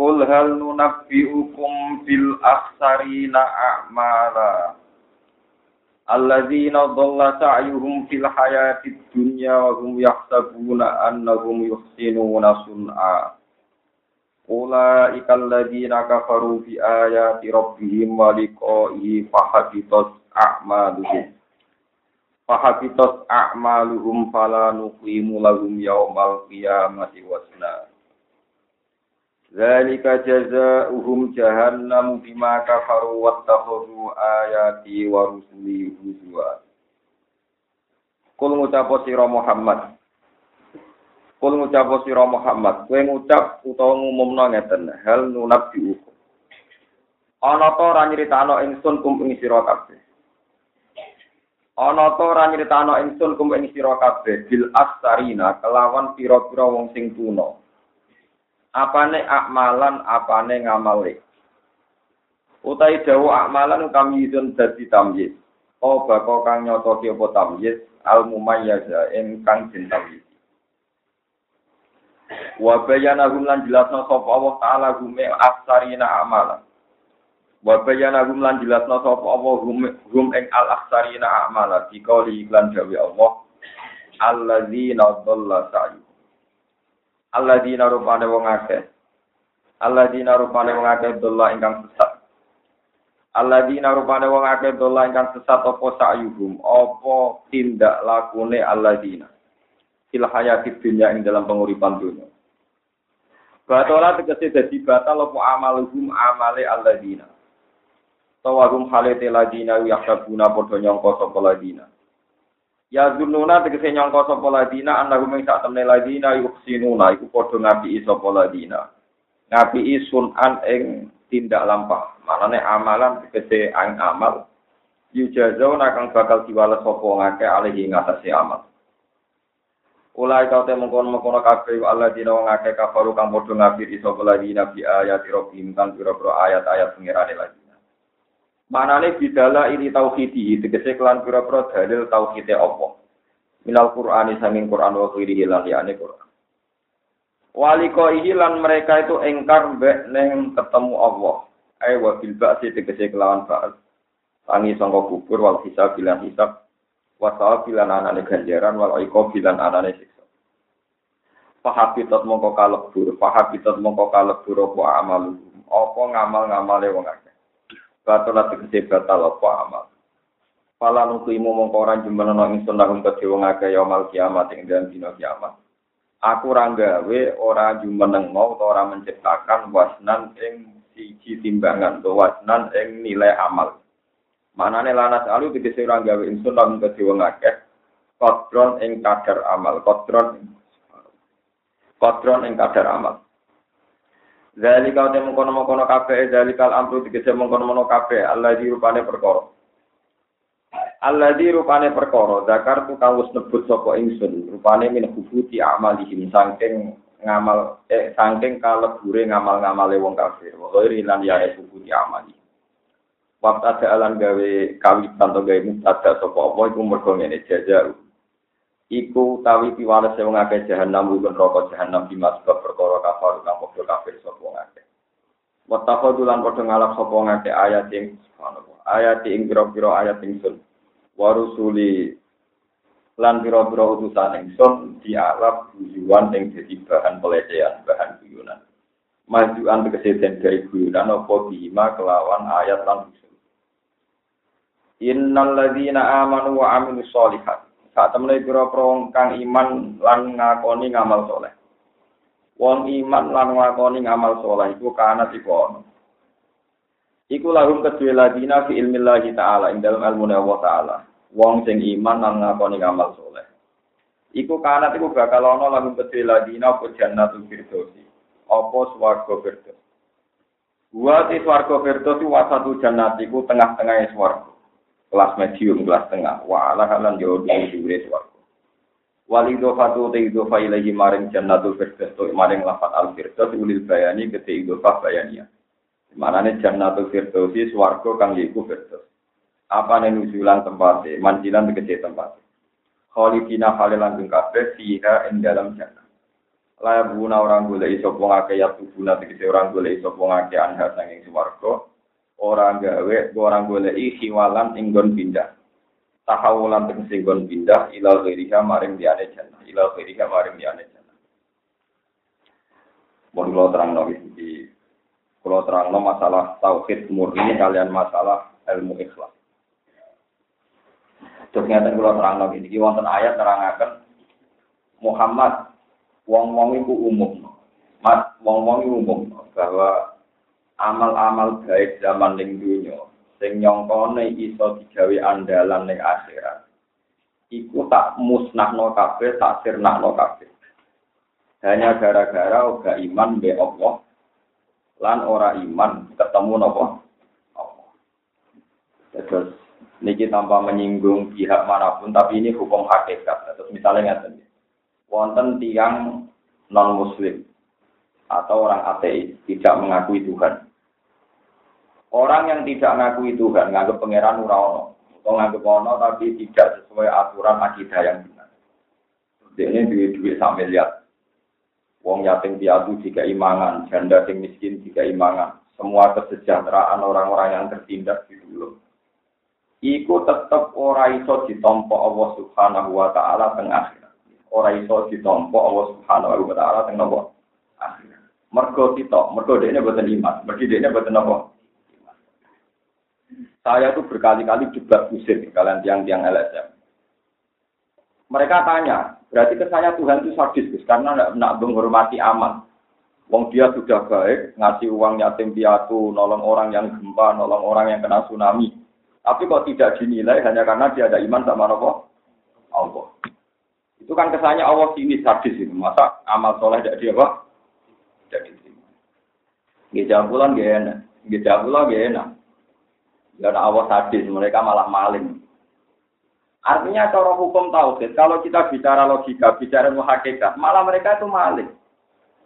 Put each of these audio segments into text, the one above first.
Qul hal nunabbi'ukum bil akhsarina a'mala. Alladzina dhalla sa'yuhum fil hayatid dunya wa hum yahsabuna annahum yuhsinuna sun'a. Ulaika alladzina kafaru bi ayati rabbihim wa liqa'ihi fahabitat a'maluhum. Fahabitat a'maluhum fala nuqimu lahum yawmal qiyamati wasna Zalika jazaohum jahannam bima kafaru wattakhadhu ayati wa rusuli huzwa. Kul ngucapo sira Muhammad. Kul ngucapo sira Muhammad, kowe ngucap utawa ngumumno ngeten, hal nunabbi ukum. Ana ta ora nyritano ingsun kum ing sira kabeh. Ana ta ora nyritano ingsun kum sira kabeh bil astarina kelawan pira-pira wong sing tuna apane akmalan apane ngamale utai dawu akmalan kami yudun dadi tamyiz. Oh bako kang nyotoki apa tamyiz? Al mumayyaza kang den tamyiz. Wa bayana hum lan jelasno sapa Allah taala gume aksarina amalan wa bayana hum lan jelasno sapa Allah hum hum ing al aksarina amala dikauli iklan dawe Allah alladzina dhalla sa'yu alladzina rupane wong akeh. Alladzina rupane wong akeh dolla ingkang sesat. Alladzina rupane wong akeh dolla ingkang sesat apa sa'yuhum? Apa tindak lakune alladzina? Fil hayatid dunya ing dalam penguripan dunia Batola tegese dadi batal apa amaluhum? Amale alladzina. Tawagum halete ladina yaksabuna padha nyangka sapa ladina Ya zununa tegese nyangka sapa ladina annahum ing sak temne ladina yuhsinuna iku padha ngapiki sapa ladina. Ngapiki sunan ing tindak lampah. Manane amalan tegese ang amal yujazuna kang bakal diwales sapa ngake alihi ngatasi amal. Ulai kau te mengkono mengkono kabeh Allah dina wong akeh kafaru kang padha ngapiki sapa ladina bi ayat rabbihim ayat-ayat pengirane lagi. Manane bidala ini tauhidi, tegese kelan pira-pira dalil tauhide apa. Minal Qur'ani sanging Qur'an wa khiri lan liyane Qur'an. Waliko lan mereka itu engkar mbek neng ketemu Allah. Ai wa bil ba'si tegese kelawan ba'as. Tangi sangka kubur wal hisab bilan hisab. Wa bilan anane ganjaran wal iqab bilan anane siksa. Fahabitat mongko kalebur, fahabitat mongko kalebur apa amal. Apa ngamal-ngamale wong akeh. Batal ati kese batal apa amal. Pala nukimu mongko ora jumenono ingsun lahum kedhe wong akeh yaumul kiamat ing dalem dina kiamat. Aku ora gawe ora jumenengo utawa ora menciptakan wasnan ing siji timbangan to wasnan ing nilai amal. Manane lanas alu tegese ora gawe ingsun lahum kedhe wong akeh kodron ing kadar amal, kodron kodron ing kadar amal. Zalika te mengkono-mengkono kabeh zalikal amru dikese mengkono-mengkono kabeh Allah di rupane perkara. Allah di rupane perkara zakar tu kang wis nebut sapa ingsun rupane min hubuti amalihim saking ngamal eh saking kalebure ngamal-ngamale wong kafir. Wa ghairi lan ya hubuti amali. Waktu ada alam gawe kawitan atau gawe mutada sapa apa iku mergo ngene jajar iku tawi piwales wong akeh jahanam bukan rokok jahanam di sebab perkara kafir kang padha kafir sapa wong akeh. Wattaqadu lan padha ngalap sapa wong akeh ayat ing. Ayat ing pira-pira ayat ingsun. Warusuli lan pira-pira utusan ingsun dialap tujuan ing dadi bahan pelecehan, bahan guyonan. Majuan tegese gawe guyonan apa bima kelawan ayat lan. Innal ladzina amanu wa amilus solihat sak temene pira-pira wong kang iman lan ngakoni ngamal soleh. Wong iman lan ngakoni ngamal soleh iku kana iku ono. Iku lahum kedue ladina fi ilmillahi ta'ala ing dalam ilmu Allah ta'ala. Wong sing iman lan ngakoni ngamal soleh. Iku kana iku bakal ono lahum kedue ladina apa jannatul firdausi. Apa swarga firdaus. Wa swarga firdaus wa satu jannatiku tengah-tengahnya swarga. Kelas medium, kelas tengah. Wa ala halan yo dhuwure swarga. Wal idhofatu te idhofa ilahi maring jannatul firdaus to maring lafat al firdaus ulil bayani kete idhofa bayaniya. Manane jannatul firdaus swarga kang yiku firdaus. Apa nujulan tempatnya, manjilan tegese tempatnya. Khalidina halilan kabeh fiha ing dalam jannah. Buna orang golek iso wong akeh ya tubuna tegese orang golek akeh anha sanging swarga. Orang gawe orang golek hiwalan ing nggon pindah. Tahawulan tegese nggon pindah ila ghairiha maring diane jannah. Ila ghairiha maring diane jannah. Mohon kula terangno iki. Kula terangno masalah tauhid murni kalian masalah ilmu ikhlas. Terus ngeten kula terangno iki wonten ayat nerangaken Muhammad wong-wong iku umum. Mas wong-wong iku umum bahwa amal-amal baik zaman ning dunya sing nyongkone iso digawe andalan ning akhirat. Iku tak musnahno kabeh, tak sirnahno kabeh. Hanya gara-gara uga iman be Allah lan ora iman ketemu nopo Allah. Terus niki tanpa menyinggung pihak mana pun, tapi ini hukum hakikat. Terus misalnya nggak wonten tiang non muslim atau orang ateis tidak mengakui Tuhan. Orang yang tidak mengakui Tuhan, nganggap pangeran urawono, atau nganggap ono tapi tidak sesuai aturan akidah yang benar. Ini duit-duit sampai lihat. Wong yatim piatu jika imangan, janda yang miskin jika imangan. Semua kesejahteraan orang-orang yang tertindas di dulu iku tetep ora iso ditampa Allah Subhanahu wa taala teng akhirat. Ora iso ditampa Allah Subhanahu wa taala teng nopo? Akhirat. Mergo kita, mergo dekne boten iman, mergo dekne boten nopo? Saya tuh berkali-kali juga pusing kalian tiang-tiang LSM. Mereka tanya, berarti kesannya Tuhan itu sadis, karena tidak menghormati aman. Wong dia sudah baik, ngasih uang yatim piatu, nolong orang yang gempa, nolong orang yang kena tsunami tapi kok tidak dinilai hanya karena dia ada iman sama Allah? Allah. Itu kan kesannya Allah sini sadis itu. Masa amal soleh tidak dia apa? Tidak diterima. Gejala bulan gak enak. Bulan gak enak. Karena Allah sadis, mereka malah maling. Artinya cara hukum tauhid, kalau kita bicara logika, bicara muhakikat, malah mereka itu maling.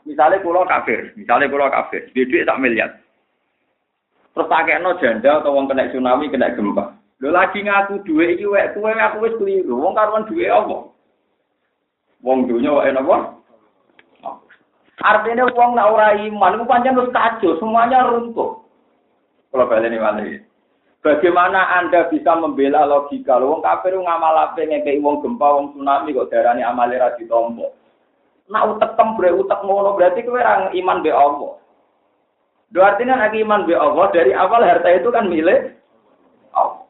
Misalnya pulau kafir, misalnya pulau kafir, duit tak miliar. Terus no janda atau wong kena tsunami, kena gempa. Lho lagi ngaku duwe iki wek kuwe aku wis keliru. Wong karuan duwe apa? Wong dunya wae napa? Artinya wong nak ora iman iku pancen wis kacau, semuanya runtuh. Kalau baleni malih. Bagaimana Anda bisa membela logika? Wong kafir ngamal apa ngekei wong gempa, wong tsunami kok darani amale ra ditompo. Nak utek tembre utek ngono berarti kowe iman be Allah. Dua artinya nak iman be Allah dari awal harta itu kan milik Allah.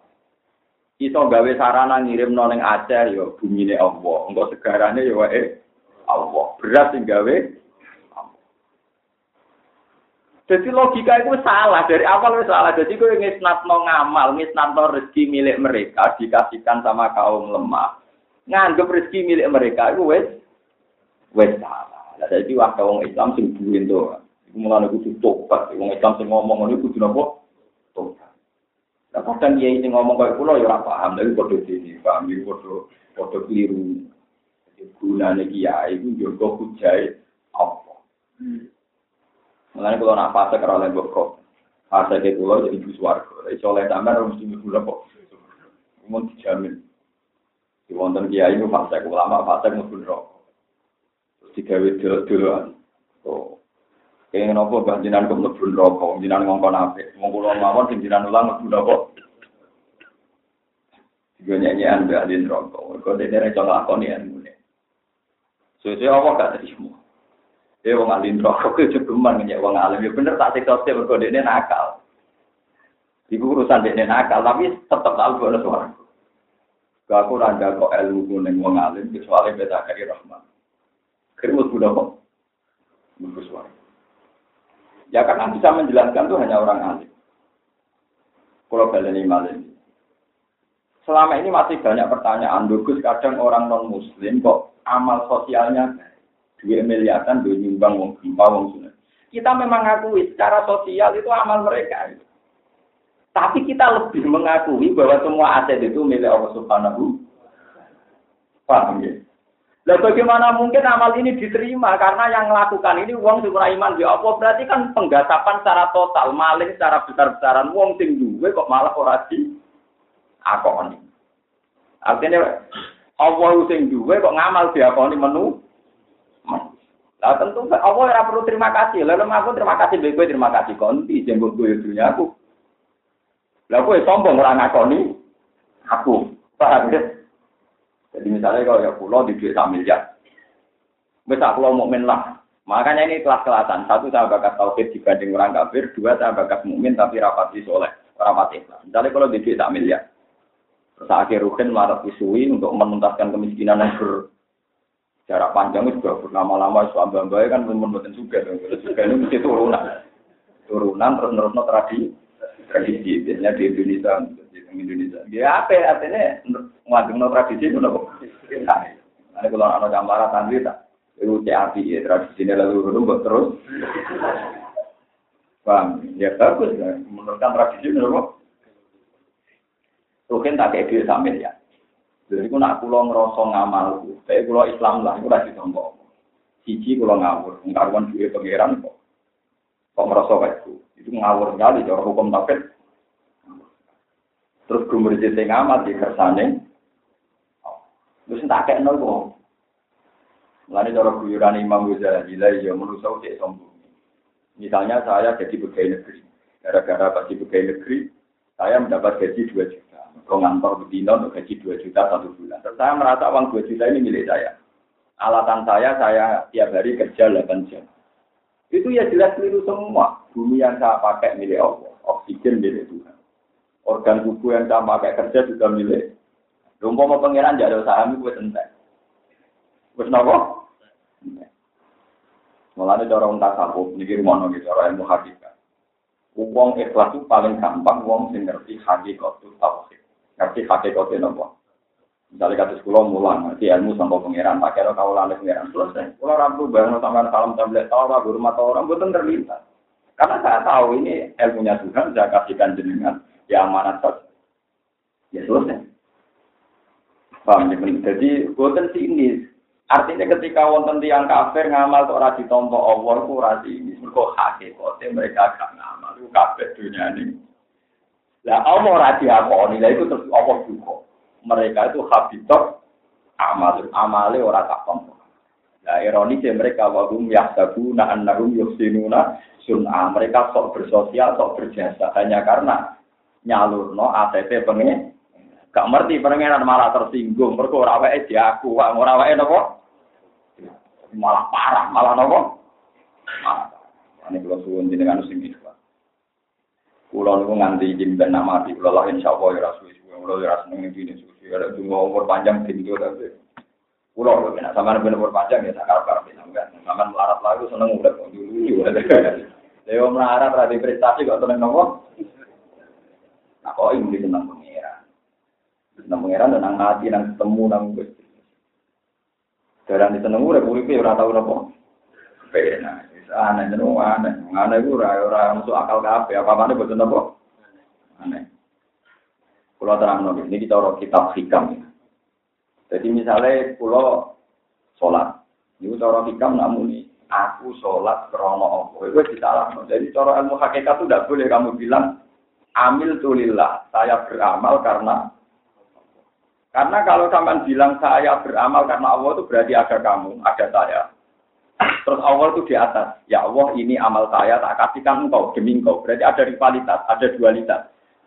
Iso gawe sarana ngirim noneng Aceh yo bumi ini Allah. Enggak segarane yo wae Allah. Berat sing gawe Jadi logika itu salah. Dari awal itu salah. Jadi gue no ngamal, no rezeki milik mereka dikasihkan sama kaum lemah. Nganggep rezeki milik mereka itu wes wes salah. Jadi waktu orang Islam sing buin tuh. mulane kudu tobat. Wong Islam sing ngomong ngono kudu napa? Tobat. Lah kadang kiai sing ngomong kaya kula ya ora paham. Lha padha dene paham? Padha padha kliru gunane kiai iku yo kok kujae apa Mulane kula nak fase karo lek kok fase ke kula jadi ibu swarga oleh sampean mesti kula kok mun dijamin di wonten kiai itu fase ulama fase mlebu neraka terus digawe dolo-doloan oh Pengen apa banjinan kok mlebu neraka, jinan ngongkon apik. Wong kula mawon sing jinan ulang mlebu nyanyian mbak di neraka. Kok dene ra iso nglakoni ilmune. Sesuai apa gak terima. Dia wong alim neraka ku jegeman nyek wong alim. Ya bener tak siksa sih mergo dene nakal. Iku urusan dene nakal, tapi tetep tak ono suara. Gak aku randa kok ilmu ning wong alim kecuali beda kari rahmat. Kerimu sudah kok. Mungkin suara. Ya karena bisa menjelaskan itu hanya orang alim. Kalau baleni malim. Selama ini masih banyak pertanyaan. Dugus kadang orang non muslim kok amal sosialnya dua miliaran dua nyumbang wong gempa wong sunat. Kita memang ngakui secara sosial itu amal mereka. Tapi kita lebih mengakui bahwa semua aset itu milik Allah Subhanahu. Paham ya? Lah bagaimana mungkin amal ini diterima karena yang melakukan ini uang sumber iman di Allah berarti kan penggasapan secara total, maling secara besar-besaran uang sing duwe kok malah ora di akoni. Artinya Allah sing duwe kok ngamal diakoni menu. Lah tentu Allah ora perlu terima kasih. Lalu aku terima kasih baik terima kasih konti jembok gue dunia aku. Lah kowe sombong ora ngakoni aku. Paham ya? Jadi misalnya kalau ya pulau di duit miliar, bisa pulau mukmin lah. Makanya ini kelas-kelasan. Satu saya bakat tauhid dibanding orang kafir, dua saya bakat mukmin tapi rapati soleh, rapati ikhlas. Misalnya kalau di duit miliar, terus akhir rukin marah isui untuk menuntaskan kemiskinan yang jarak panjang itu juga lama-lama suami mbak kan membuat juga juga ini mesti turunan turunan terus terus tradisi tradisi biasanya di Indonesia Indonesia. Ya apa artinya ngajeng tradisi itu nopo. Nah, kalau anak gambaran santri tak, itu CAP ya tradisi ini lalu dulu terus. Bang, ya bagus ya, menurutkan tradisi itu nopo. Mungkin tak kayak dia sambil ya. Jadi aku nak pulau ngerasa ngamal, tapi pulau Islam lah, aku rasa tombol. Siji pulau ngawur, ngkaruan duit pangeran kok. Kok ngerasa kayak itu, itu ngawur sekali, cara hukum tafsir. Terus gumurjit sing amat di kersane. Terus tak kayak nol kok. Mulane cara guyuran Imam Ghazali lah ya manusa cek sombong. Misalnya saya jadi pegawai negeri. Gara-gara pasti pegawai negeri, saya mendapat gaji 2 juta. Kalau ngantor betina untuk gaji 2 juta satu bulan. Terus saya merasa uang 2 juta ini milik saya. Alatan saya, saya tiap hari kerja 8 jam. Itu ya jelas keliru semua. Bumi yang saya pakai milik Allah. Oksigen milik Tuhan organ tubuh yang sama kayak kerja juga milik. Lumpur mau pangeran jadi saham itu entek. Wes nopo? Mulane cara wong tasawuf niki rumono gitu cara ilmu hakikat. Wong ikhlas itu paling gampang wong sing ngerti hakikat tauhid. Ngerti itu nopo? Misalnya kata sekolah mulang, ngerti ilmu sampai pangeran, pakai lo kau lalu pangeran selesai. Kalau rabu bangun sama salam tablet tahu apa guru mata orang betul terlintas. Karena saya tahu ini ilmunya Tuhan, saya kasihkan jenengan ya amanat saja. Ya selesai. Paham ya? Jadi, buatan ini. Artinya ketika wonten tiang kafir ngamal kok ora ditampa Allah ku ora ini. Mergo hakikate mereka gak ngamal ku dunia ini. Lah Allah ora diakoni, lah itu terus Allah juga. Mereka itu habitat amal amale ora tak tampa. Nah, ironis ya mereka wagum yahsabuna annahum yuhsinuna sun'a. Mereka sok bersosial, sok berjasa. Hanya karena nyalurno ATP pengen. Gak ngerti pengen malah tersinggung. Mergo ora wae diaku ora wae napa malah parah malah napa ini kalau suwun jenengan sing iki Kulo niku nganti izin ben nama di kulo lah insyaallah ya rasul suwe kulo ya seneng iki suwe ada dungo umur panjang tinggi tapi kulo lho nek sampean ben umur panjang ya sak karep sampean sampean melarat lagu seneng udah dulu Leo melarat ra prestasi kok seneng nopo Nah, kok ini tentang pengiran. Tentang pengiran tentang mati, tentang ketemu, tentang gusti. Seneng udah uripe ora tau napa. Pena. Aneh jeneng aneh. Aneh ku ora ora masuk akal kabeh. Apa-apane boten napa. Aneh. Kulo terang nabi, ini kita orang kitab hikam. Jadi misalnya pulau sholat, itu cara hikam namun aku sholat krono apa, itu disalah. Jadi cara ilmu hakikat itu tidak boleh kamu bilang amil tulillah, saya beramal karena karena kalau sampean bilang saya beramal karena Allah itu berarti ada kamu, ada saya. Terus Allah itu di atas. Ya Allah ini amal saya tak kasihkan engkau demi engkau. Berarti ada rivalitas, ada dualitas.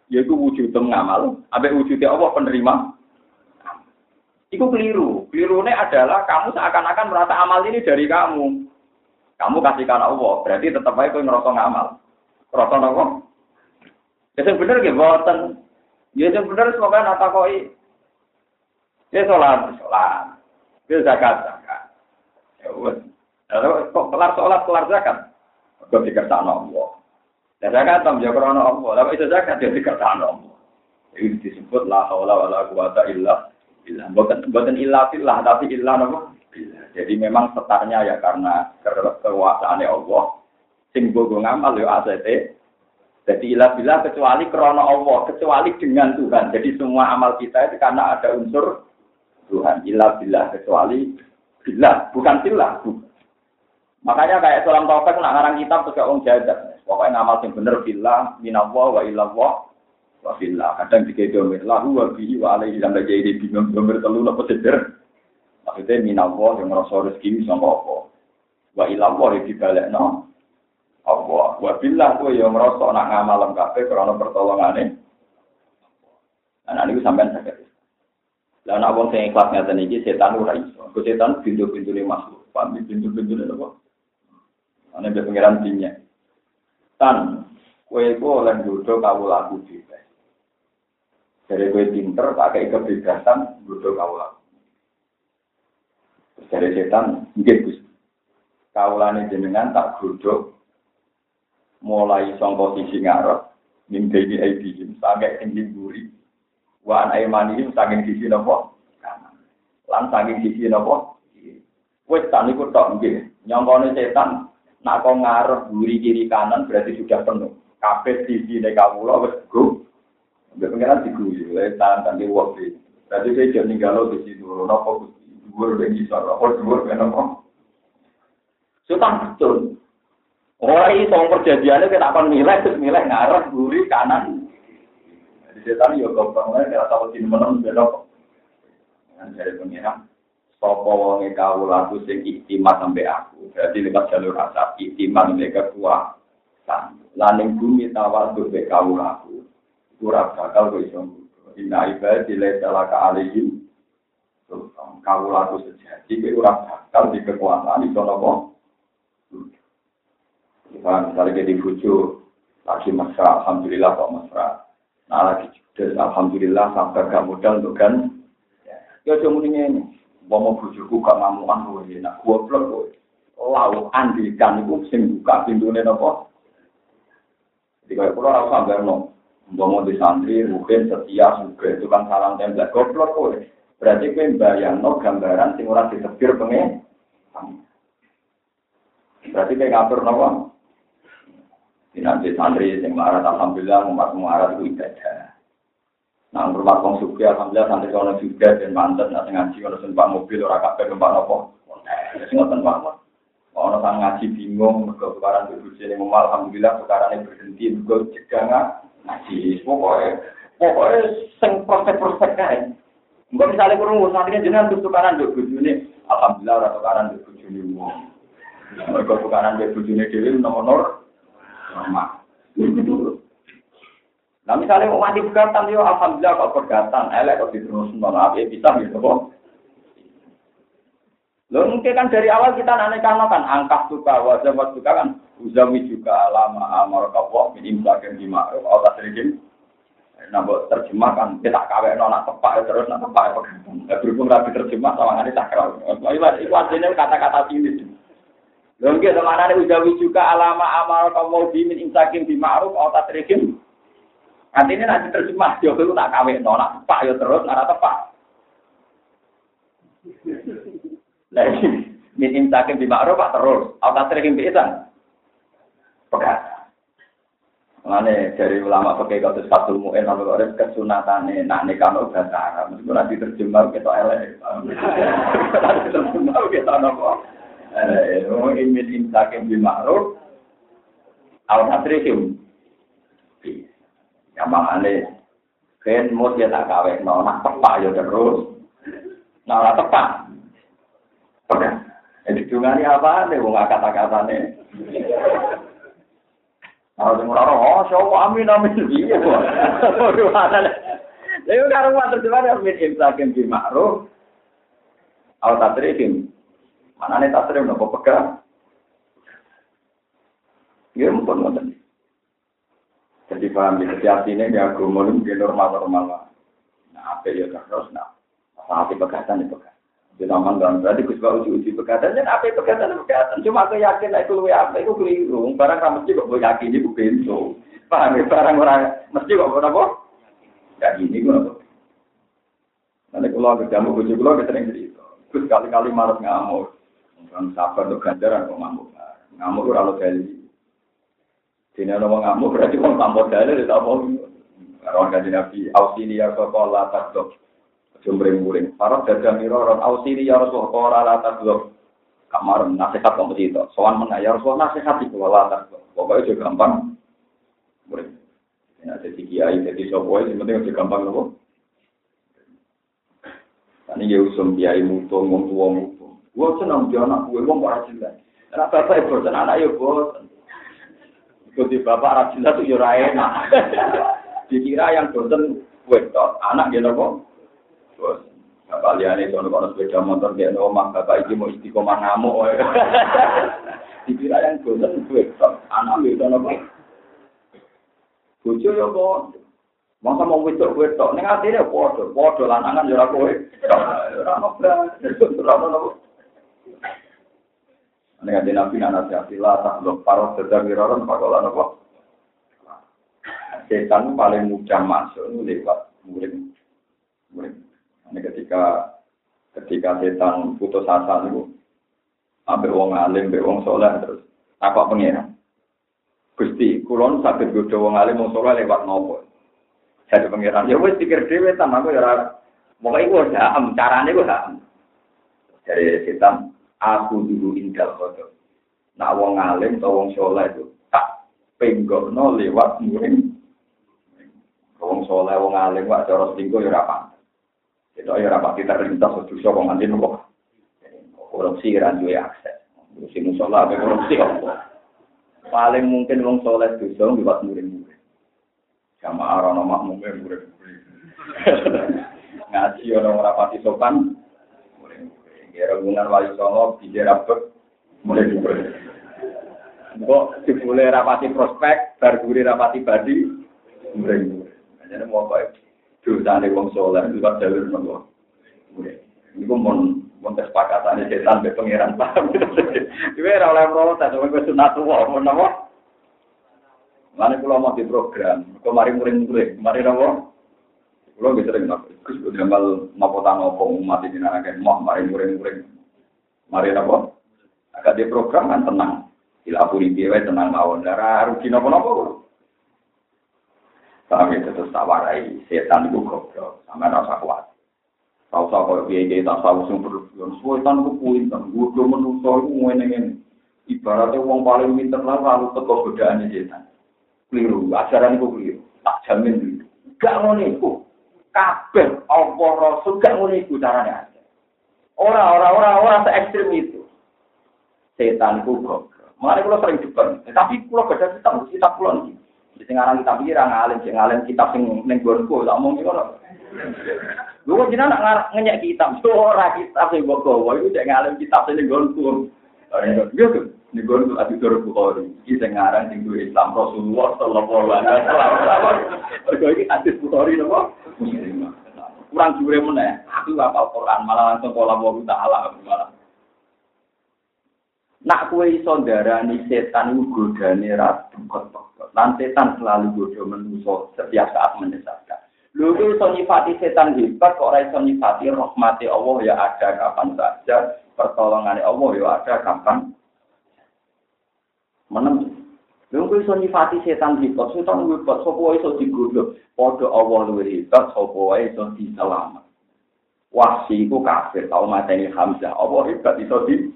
Yaitu wujud ngamal, abe wujudnya Allah penerima. Itu keliru. Kelirunya adalah kamu seakan-akan merasa amal ini dari kamu. Kamu kasihkan Allah, berarti tetap aja kau ngerasa ngamal. Ngerasa Allah. Ya bener nggih mboten. Ya sing bener semoga nata koi. Ya sholat, sholat. Ya zakat, zakat. Ya. Kok kelar sholat, kelar zakat. Kok dikersakno Allah. Ya zakat tam ya krana Allah. Lalu itu zakat ya dikersakno Allah. Ini disebut la haula wala quwata illa billah. Bukan bukan illa billah, tapi illa napa? Jadi memang setarnya ya karena kekuasaannya Allah Sing bogo ngamal yo ACT. Jadi ilah bila kecuali krono Allah, kecuali dengan Tuhan. Jadi semua amal kita itu karena ada unsur Tuhan. Ilah bila kecuali bila, bukan bila. Makanya kayak salam taufik nak ngarang kitab juga orang jadat. Pokoknya ngamal yang bener bila, minallah wa ilallah wa bila. Kadang tiga domir lahu wa bihi wa alaihi sampai jadi bingung domir telu nopo seder. Maksudnya minallah yang ngerasa rezeki sama apa. Wa ilallah yang dibalik no. Allah. Wa billah kuwi yo ngrasa nak ngamal kabeh krana pertolongane. Nah, niku sampean saged. Lah nek wong sing ikhlas ngaten iki setan ora iso. Setan pintu-pintune masuk. Pamit pintu-pintune apa? Ana be pengiran dinya. Tan, kowe iku oleh nggodho kawulaku dhewe. Dari kowe pinter, pakai kebebasan, nggodho kawulaku. Dari setan, nggih Gus. Kawulane jenengan tak godhok mulai sangka sisi ngarep min bayi aidihim sampai ing buri wa an aymanihim saking sisi napa lan saking sisi napa wis tak niku tok nggih nyongkone setan nak kok ngarep buri kiri kanan berarti sudah penuh. Kabeh sisi nek kawula wis go. Mbak pengiran diguyu, letan, tadi waktu Berarti saya jangan ninggalo di situ, nopo dhuwur ben iso, nopo dhuwur ben nopo. Sultan betul, Orang itu perjanjiannya kita akan nilai, terus nilai ngarep, gurih, kanan. Jadi setan ya gampang lah, kita tahu sini menang, belok. Yang dari pengiram, Sopo wonge kau laku sing iktimat sampai aku. Berarti lewat jalur rasa iktimat mereka kekuatan. Laning bumi tawar tuh be laku. Kurang bakal gue iso. Inna ibadi le salaka alihim. Kau laku sejati, gue kurang bakal di kekuasaan iso nopo. Kita misalnya jadi bucu, lagi mesra, alhamdulillah kok mesra. Nah lagi judes, alhamdulillah sampai gak modal untuk kan. Ya cuma ini, wong mau bujuku kamu kan gue enak gue blok gue lalu oh. andikan itu sing buka pintune napa? nopo di kayak pulau aku sambil nong gue mau mungkin setia juga itu kan salam tembak. Gue blok berarti gue bayangno gambaran sing ora disetir pengen. Berarti gue ngatur nopo di santri sing marah alhamdulillah umat marah itu ibadah. Nah, rumah kong suki alhamdulillah santri kalau juga dan mantan nanti ngaji kalau sempat mobil orang kafe tempat nopo. Sing ngoten mawon. Ono sang ngaji bingung mergo tukaran bojone mumal alhamdulillah tukarane berhenti mergo cegangan ngaji. Pokoke pokoke sing prospek-prospek kae. Engko misale kurung santri jenengan tukaran mbek bojone alhamdulillah ora tukaran mbek bojone wong. Mergo tukaran mbek bojone dhewe nomor normal. Nah misalnya mau mati pegatan, yo alhamdulillah kok pegatan, elek kok diterus nolak, ya bisa gitu kok. Lo mungkin kan dari awal kita nanya kan angka suka, wajah suka kan, uzami juga lama amar kapok, min imsakin di ma'ruf, otak sedikit. Nah, terjemah kan, kita kawin nona tepak terus, nak tepak pegatan. Berhubung rapi terjemah, sama ini tak kerau. Itu artinya kata-kata sini. Lagi ke mana nih ujawi juga alama amal kaum di min insakim di ma'ruf atau tatrikim. Nanti ini nanti terjemah, jauh itu tak kawin, no, nak tepak ya terus, nara tepak. Lagi min insakim di ma'ruf atau terus, atau tatrikim bisa. Pekat. Mengenai dari ulama pakai kata satu mu'en, lalu ada kesunatane, nak nikah no bahasa Arab. Meskipun nanti terjemah kita elek. Nanti terjemah kita nopo. Oh, imin imsakim bima'ruf al ya mangane ben mut ya tak gawe no nak tepak ya terus nah ora tepak Oke. jadi dungane apa nih wong kata-katane. nih Kalau di mulai roh, oh, amin, amin, iya, kok. Waduh, ada, ada. Lalu, karena rumah terjemah, ya, amin, imsa, kimsi, makruh. Kalau tak terikim, mana nih, tak nopo, pegang. Ya, mumpun, mumpun. Jadi paham ya, setiap ini ya agama itu normal-normal. Nah, apa ya terus, nah, apa pegatan itu pegang. Di taman dan berarti gus bau uji pegatan, dan apa pegatan pegatan. Cuma aku yakin lah itu lu apa itu keliru. Barang kamu mesti kok yakin itu pintu. Paham ya, barang orang mesti kok apa? Ya gini gue apa? Nanti kalau ketemu gue juga gue sering cerita. Gus kali-kali marah ngamuk. Kan sabar untuk ganjaran kok ngamuk. Ngamuk ora lo Dene ana wong ngamuk berarti wong tanpa ta apa. Karon kanjeng Nabi, ausili ya qala takdok. Aja mring-mring. Para dagang mira ron ausili ya Rasulullah la takdok. Kamar nasihat kok itu. Sowan men ya Rasulullah nasihat iku la takdok. Pokoke aja gampang. Mring. Ya jadi kiai jadi sapa sing penting aja gampang nopo. Ini ya usum kiai mutung, wong tua mutung. Gua senang dia anak gue, kok rajin lah. Anak bapak anak ya bosan. Ikuti bapak rajin lah tuh ya enak. Dikira yang bosan wedok, anak dia nopo. Bosan. Bapak liane sono kono sepeda motor dia nopo mak bapak iki mau istiqomah ngamuk. Dikira yang bosan wedok, anak dia nopo. Bojo ya bosan. Masa mau wedok wedok ning atine padha, padha lanangan ya ora kowe. Ora ono. Nek ade nabi ana sila tak lo paro sedang wiroron pakolan? Setan paling mudah masuk lewat murid. Murid. Ini ketika ketika setan putus asa itu, ambil wong alim, ambil wong soleh terus apa pengiran? Gusti, kulon sakit godo wong alim wong soleh lewat nopo? Jadi pengiran, ya wes pikir dewe sama aku ya. Pokoknya gue ham, caranya gue ham. Dari setan, aku dulu indal kodo. Nak wong alim atau wong soleh itu tak penggono lewat muring. Wong soleh, wong alim, wak cara selingkuh ya rapat. Itu ya rapat kita terlintas dosa kok nganti nopo. Korupsi kan juga akses. Korupsi musola, korupsi apa? Paling mungkin wong soleh dosa lewat muring-muring. sama arono makmumnya murid ngaji orang rapati sopan kira gungan wali songo bijak rapet mulai murid kok dibule rapati prospek berguri rapati badi murid jadi mau apa dosa nih wong soleh juga jalur nopo? Ini mon mon kesepakatan setan be pangeran paham itu era oleh protes tapi sunat tua mon nopo? Mana kalau mau di program, kemarin murid-murid, kemarin apa? Kalau bisa sering nafsu, Gus udah mal nopo tanah nopo umat ini anak mau kemarin murid-murid, kemarin apa? Agak di program kan tenang, dilapuri dia tenang mawon, darah rugi nopo. Tapi terus tawarai setan itu goblok, sama rasa kuat. Tahu tahu kalau dia dia tak tahu sing berlebihan, setan itu pinter, gue belum menusuk itu ngene Ibaratnya uang paling pinter lah lalu teko godaannya setan. keliru, ajaran itu keliru. Tak jamin keliru. Gak ngono iku. Kabeh apa rasul gak ngono iku carane. Ora ora ora ora se ekstrem itu. Setan iku kok. Mari kula sering depan, tapi kula baca kitab kitab kula niki. Sing aran kitab iki ra ngalim, sing ngalim kitab sing ning gonku, tak omong ngono. Lu jenengan nak ngenyek kitab, ora kitab sing mbok gawa iku sing ngalim kitab sing ning gonku. Iya tuh. Ini gue untuk Abi Dur Bukhari. Ini yang ngarang yang Islam Rasulullah Sallallahu Alaihi Wasallam. Mereka ini hadis Bukhari nopo. Kurang jure mana? Aku apa Quran malah langsung pola mau taala malah. Nak kue iso darani setan itu godane kotok. Lan setan selalu godo menuso setiap saat menyesatkan. Itu iso nyifati setan hebat kok ora iso nyifati rahmati Allah ya ada kapan saja. Pertolongan Allah ya ada kapan Menem. Lha kok iso nyifati setan hebat, setan hebat, sapa wae iso digodhog. Padha Allah luwih hebat, sapa wae iso diselamat. Wahsi iku kafir, tau mateni Hamzah. Allah hebat iso di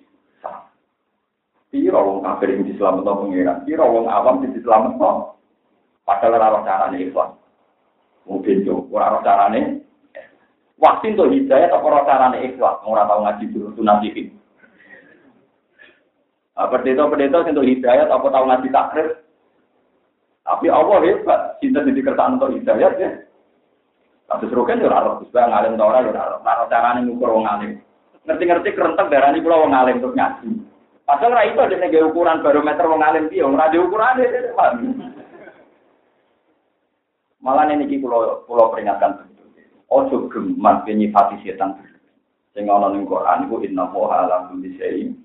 Piro wong kafir yang diselamat no pengiran, piro wong awam yang diselamat no. Padahal ora carane ikhlas. Mungkin yo, ora carane. Wahsi untuk hidayah, tapi ora carane ikhlas. Ora tau ngaji dulu, tunasikin. Nah, pendeta-pendeta untuk hidayat apa tahu ngaji takrif. Tapi Allah hebat, cinta di kertaan untuk hidayat ya. Tapi seru kan ya raro, supaya ngalim tau orang ya raro. Raro cara nih ngukur wong ngalim. Ngerti-ngerti kerentek darah ini pulau wong ngalim untuk ngaji. Padahal ra itu ada ukuran barometer wong dia, ora ada ukuran dia. Malah ini pulau pulau peringatkan Ojo gemas penyifati setan. Sing ana ning Quran iku inna wa ala kulli syai'in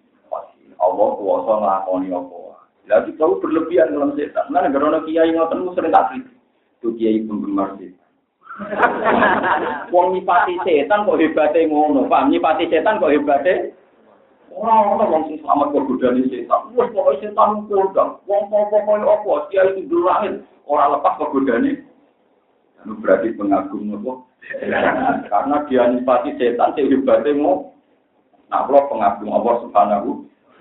Allah kuasa ngelakoni apa. Lah tahu berlebihan dalam setan. Nah, negara orang kiai ngoten sering tak. Itu kiai penggemar setan. Wong nyipati setan kok hebatnya ngono, paham? Nyipati setan kok hebatnya? Oh, Ora ono wong sing selamat kok godani setan. Wes pokoke setan kondang. Wong apa koyo apa dia itu di langit ora lepas kok godani. Anu berarti pengagum nopo? Karena dia nipati setan sing hebate mau Nah, kalau pengagum Allah Subhanahu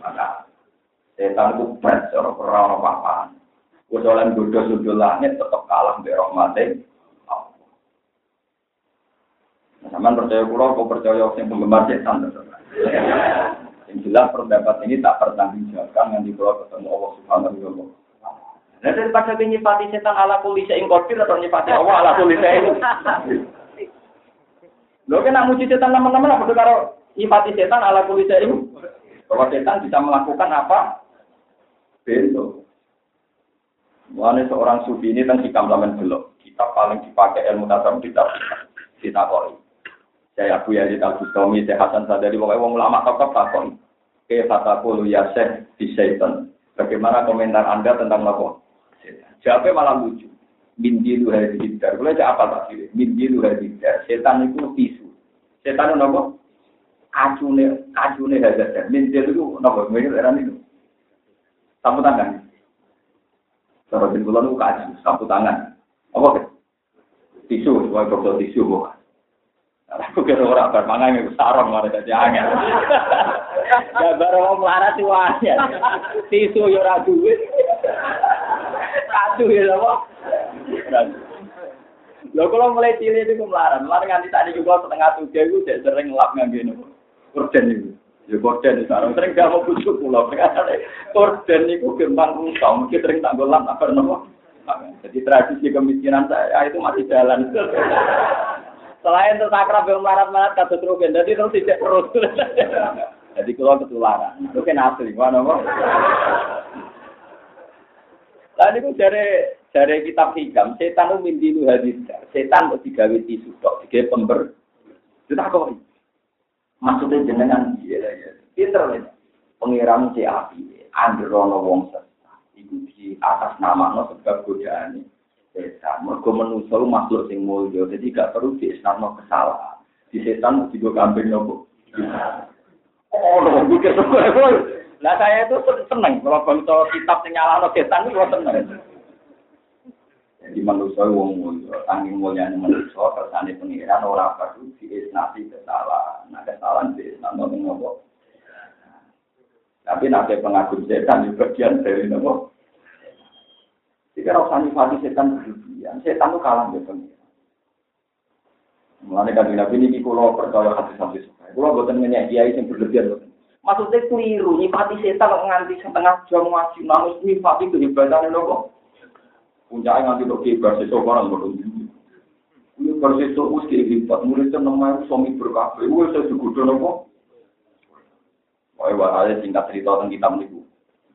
taala. Setan itu berat cara apa-apa. Wes oleh godho sudul langit tetep kalah mbek rahmate. Sama percaya pulau, kau percaya yang penggemar setan. Yang jelas pendapat ini tak pertanggungjawabkan nanti kalau ketemu Allah Subhanahu wa taala. Nah, daripada nyifati setan ala kulisa ing kodir atau nyifati Allah ala kulisa ing. Lo kena muji setan teman-teman apa karo nyifati setan ala kulisa ing. Bahwa setan bisa melakukan apa? Bentuk. Mulanya seorang sufi ini kan hikam lamen belok. Kita paling dipakai ilmu tasawuf kita kita koi. Saya Abu Yazid Al Bustami, saya Hasan Sadari, pokoknya wong ulama tokoh takon. Ke fatakulu ya syekh di syaitan. Bagaimana komentar Anda tentang lapor? Jawabnya malah lucu. Min dilu hadidar. Kalau apa tak sih? Dilu hadidar. Setan itu tisu. Setan itu apa? Kacune, kacune hadidar. Min dilu itu apa? Mereka era itu. Sapu tangan. Cara di bulan itu kacu, sapu tangan. Apa? Tisu, sebagai tisu bukan. Aku kira ora bar mangan iku sarong malah dadi angel. Ya baru wong melarat wae. Tisu yo ora duwe. Kadu ya apa? Lho kalau mulai cilik itu melarat, melarat nganti tadi juga setengah tujuh itu udah sering lap ngangge nopo. Korden itu. Ya korden itu sarong sering gak mau busuk pulau. Korden itu gampang rusak, mungkin sering tak golap apa nopo. Jadi tradisi kemiskinan saya itu masih jalan. Selain itu sakrab yang marat-marat kata terukin, jadi terus tidak terus. jadi kalau ketularan, itu kan asli, mana kok? Lalu itu dari dari kitab hikam, setan itu mimpi itu hadis, setan itu digawe tisu, dok, digawe pember. Tak kok. Maksudnya jenengan, iya, iya. Pinter, ya. Pengiram si api, androno wong sesat. Itu di atas nama no sebab godaan setan. Mergo manusa makhluk sing mulya, jadi gak perlu diisnarno kesalahan. Di setan gue kambing nopo. Oh, lho, mikir Lah saya itu seneng kalau bangsa kitab sing nyalahno setan itu seneng. Jadi manusia wong mulya, tanging mulyane manusia kersane pengiran ora perlu diisnati kesalahan. Nah, kesalahan diisnarno nopo. Tapi nanti pengagum setan di bagian dari nopo. Jika rasa nifati setan berlebihan, setan itu kalah dengan pengiran. Mulanya kan nabi ini kalau percaya hati sampai suka. Kalau buatan nanya kiai yang berlebihan. Maksudnya keliru, nifati setan kok nganti setengah jam ngaji, nangis nifati kehebatan itu kok. Puncaknya nganti kok kehibat sesuatu orang berdua. Ini persis itu us kehibat, muridnya namanya suami berkafe, wah saya juga nopo. Wah, wah, ada singkat cerita tentang kitab ini.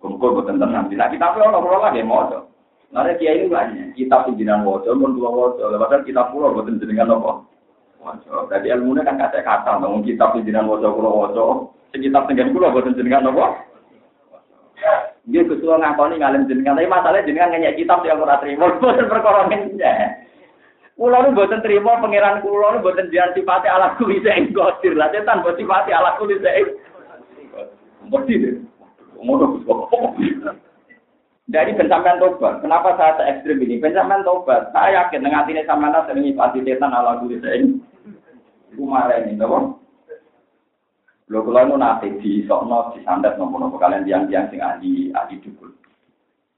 Kumpul buatan tenang. Nah, kita pun orang-orang lagi mau Karena kiai ini banyak, kitab pimpinan wajah, pun dua wajah, padahal kitab pulau buatan jenengan apa? Jadi ilmunya kan kata kata, namun kitab pimpinan wajah pulau wajah, sekitar tengah pulau buatan jenengan apa? Dia kesuwa ngakoni ngalim jenengan, tapi masalahnya jenengan nanya kitab yang ora terima, buatan perkara Kulo nu boten terima pangeran kulo nu boten jian sifate ala kuli sing godir. Lah setan boten sifate ala kuli sing. Mesti. Ngono Dari pencapaian tobat, kenapa saya se ekstrim ini? Pencapaian tobat, saya yakin dengan hati sama nasi sering nyipati setan ala guru saya ini. Ibu marah ini, tahu? Lo kalau mau nanti di sokno di sandat nopo nopo kalian tiang-tiang sing ahli ahli dukul.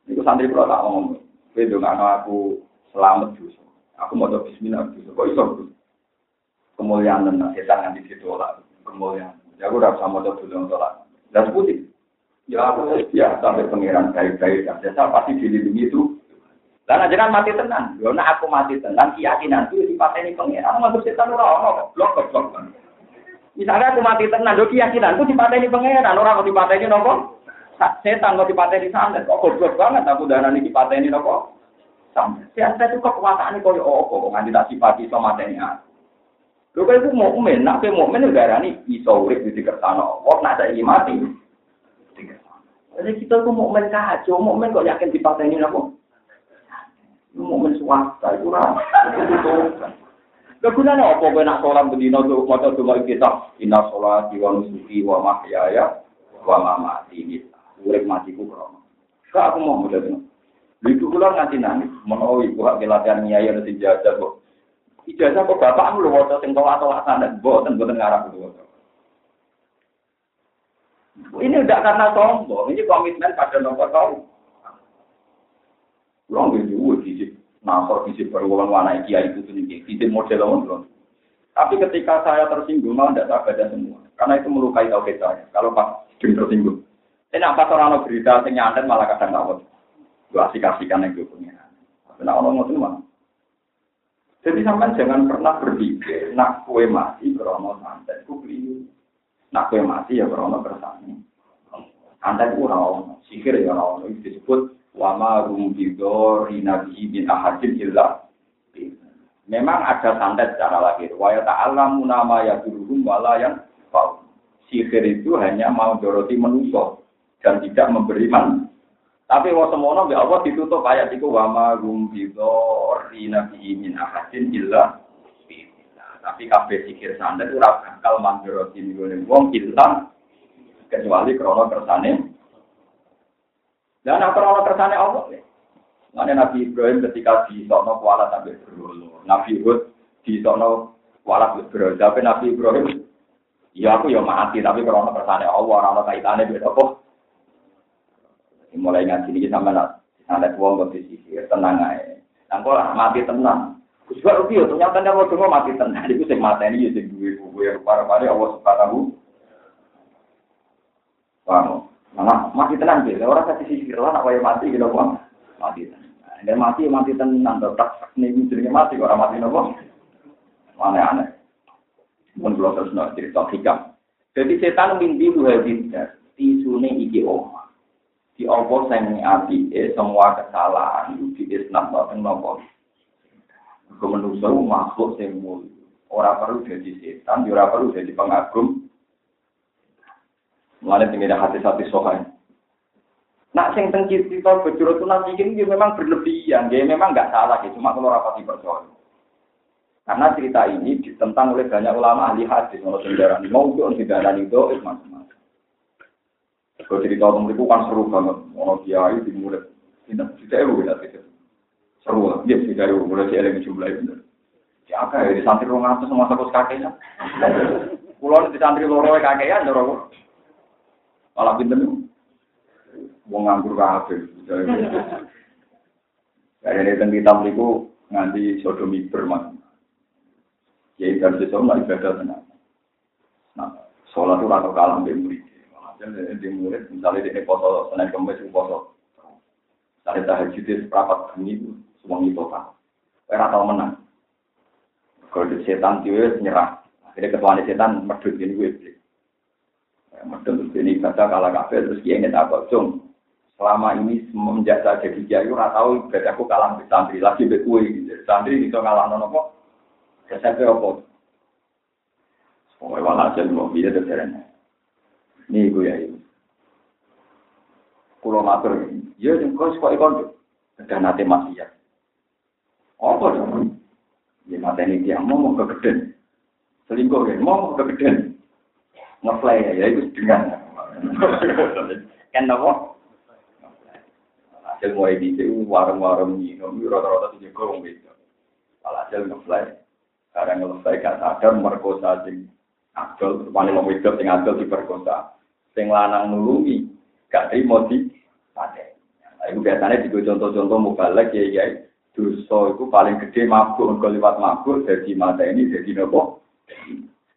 Itu santri pulau tak ngomong. Itu nggak aku selamat justru. Aku mau coba Bismillah justru. Kok iso? Kemuliaan dan setan di situ lah. Kemuliaan. Ya aku udah sama coba dulu untuk lah. Dan putih. Ya aku ya sampai pengiran baik-baik dan saya pasti dilindungi itu. Dan jangan mati tenang. Karena aku mati tenang, keyakinan itu ini pengiran. Masuk setan ora ono blok blok. Misalnya aku mati tenang, do keyakinan itu ini pengiran. Orang kok ini nopo? Setan kok ini sana. Kok goblok banget aku darani ini nopo? Sampai. Saya itu kekuasaan kok oh kok nganti tak sifati sama mateni aku. Lho kok itu mukmin, nak mukmin darani iso urip di kersane Allah, nak saiki mati. Jadi kita tuh mau main kacau, main kok yakin ini apa? Mau main swasta itu lah. Kegunaan apa kowe nak sholat bedino tuh maca doa kita inna sholat wa nusuki wa mahyaya wa mamati ini. Urip matiku krono. Kak aku mau mudah Itu kula nganti nangis, menawa ibu hak latihan nyai ana sing kok. Ijazah kok bapakmu lho waca sing tolak-tolak sanad, mboten mboten ngarep lho. Ini tidak karena sombong, ini komitmen pada nomor tahu. Pulang gitu, fisik nasor, fisik warna kiai itu sendiri, fisik model orang Tapi ketika saya tersinggung, malah tidak saya baca semua. Karena itu melukai tauhid saya. Kalau pas tersinggung. Ini apa orang berita yang nyantet malah kadang ngawet. Gua asik-asikan yang gue punya. Tapi nak orang ngotot? Jadi sampai jangan pernah berpikir, nak kue mati krono santet, beli. Nak kue mati ya krono bersani. Santet ku rawon, sihir ya rawon. Itu disebut wama rum bidori nabi bin ahadin illa Memang ada santet secara lahir. Wa ta'alamu nama ya duruhum wala yang Sihir itu hanya mau doroti menuso dan tidak memberi man tapi wa semono ya Allah ditutup ayat itu wa ma rum bidori nabi min ahadin illa tapi kabeh sikir sandet ora bakal mandoroti nggone wong illa kecuali krono kersane dan krono kersane Allah. Mana Nabi Ibrahim ketika di Sokno kuala sampai berulu. Nabi Hud di Sokno kuala berulu. Tapi Nabi Ibrahim, ya aku ya mati, tapi krono kersane Allah, orang kaitannya beda kok mulai ngaji ini sama nak ada uang kondisi tenang aja. Nangko lah mati tenang. Kusbah rugi ya ternyata dia mau cuma mati tenang. Itu sing mati ini jadi dua buku yang para para Allah subhanahu. Paham? Nah, mati tenang sih. Orang kasih sisir lah, yang mati gitu bang. Mati tenang. Dan mati mati tenang. Tetap nih jadi mati orang mati nopo. Aneh aneh. Pun belum terus cerita hikam. Jadi setan mimpi dua bintang. Tisune iki omah di Allah sing api semua kesalahan itu di Islam boten nopo. Kemenusa makhluk sing mulia. Ora perlu jadi setan, ora perlu jadi pengagum. Mulane tinggal hati-hati sohain. Nak sing teng kita bejurut nanti ini memang berlebihan, dia memang nggak salah, ya. cuma kalau rapati percaya. Karena cerita ini ditentang oleh banyak ulama ahli hadis, kalau sendarani mau itu sendarani itu, macam-macam. Kalau cerita tentang itu kan seru banget. Ono kiai di murid. Tidak, tidak ewu kita tidak. Seru lah. Dia tidak ewu. Mulai si eleng jumlah itu. Ya apa ya, di santri rong atas sama satu kakeknya. Pulau di santri loro kakeknya, dorong. Malah pinter nih. Wong nganggur kabeh. Kayak ini tentang kitab itu nganti sodomi bermak. Ya itu harus ibadah tenang. Nah, sholat itu rata kalah murid di murid, misalnya di foto senin kemis foto, misalnya tahajud di seperempat ini semua itu kan, tahu menang. Kalau setan dia nyerah, akhirnya ketua setan medut ini gue beli. Medut terus ini baca kalah kafe terus dia ingin apa cung. Selama ini semenjak saya jadi kiai, ora tahu aku kalah di santri lagi be kue gitu. Santri itu kalah nono kok. Saya apa? Pokoknya walhasil mau biar terserahnya. Ini gue ya ini. Kulo matur, ya yang kau suka ikon ada nate masih ya. Apa dong? Ya mata ini dia mau mau kegeden, selingkuh ya mau mau kegeden, ngefly ya, ya itu dengan. Kan apa? Hasil mulai di sini warung-warung minum, rata-rata tuh jago wong itu. Hasil karena ngefly gak sadar merkosa sing Abdul, wani wong wedok sing Abdul diperkosa sing lanang nulungi gak terima di pate. Nah, itu biasanya juga contoh-contoh mubalek ya ya dosa itu paling gede mabuk kalau lewat mabuk jadi mata ini jadi nopo.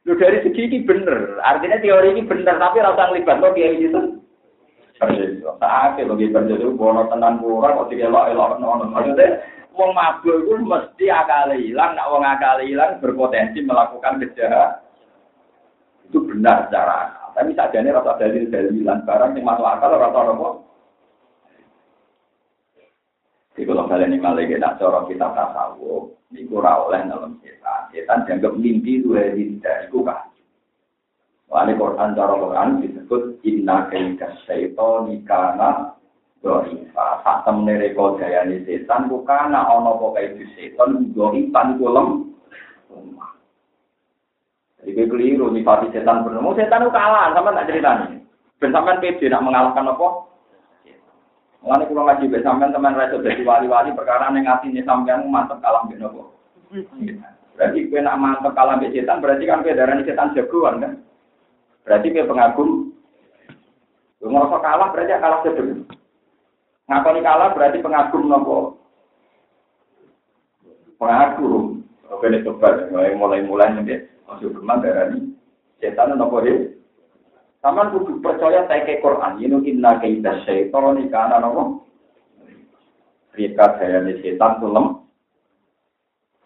Lu dari segi ini bener, artinya teori ini bener tapi rasa ngelibat lo kayak gitu. Saat itu lagi berjadi bono tenan kurang kok tiga elok nono. Maksudnya wong mabuk itu mesti akal hilang, nak wong akal hilang berpotensi melakukan kejahatan. Itu benar secara tapi ini rasa dalil dalilan barang yang masuk akal rasa apa? Jadi kalau kalian ini malah kita cara kita tasawuf, ini kurang oleh dalam setan. Setan dianggap mimpi itu dari tidak itu kan. Wali Quran cara Quran disebut inna kaita syaitan ikana doifa. Saat temen reko setan bukan ono pokai itu setan doifan kulem. Jadi keliru nyifati setan benar. Mau setan itu kalah sama tak cerita nih. Ben sampean pede nak mengalahkan apa? Mulane kula ngaji ben sampean teman ra iso wali-wali perkara ning atine sampean mantep kalah mbek napa? Berarti kowe nak mantep kalah mbek setan berarti kan kowe darani setan jagoan kan? Berarti kowe pengagum. Kowe ngerasa kalah berarti kalah sedeng. Ngakoni kalah berarti pengagum napa? Pengagum. Oke, ini coba mulai-mulai nih, masuk berman darani setan napa he? Sama kudu percaya saya ke Quran. Ini inna kaida syaitan karena nopo. Rika saya setan tuh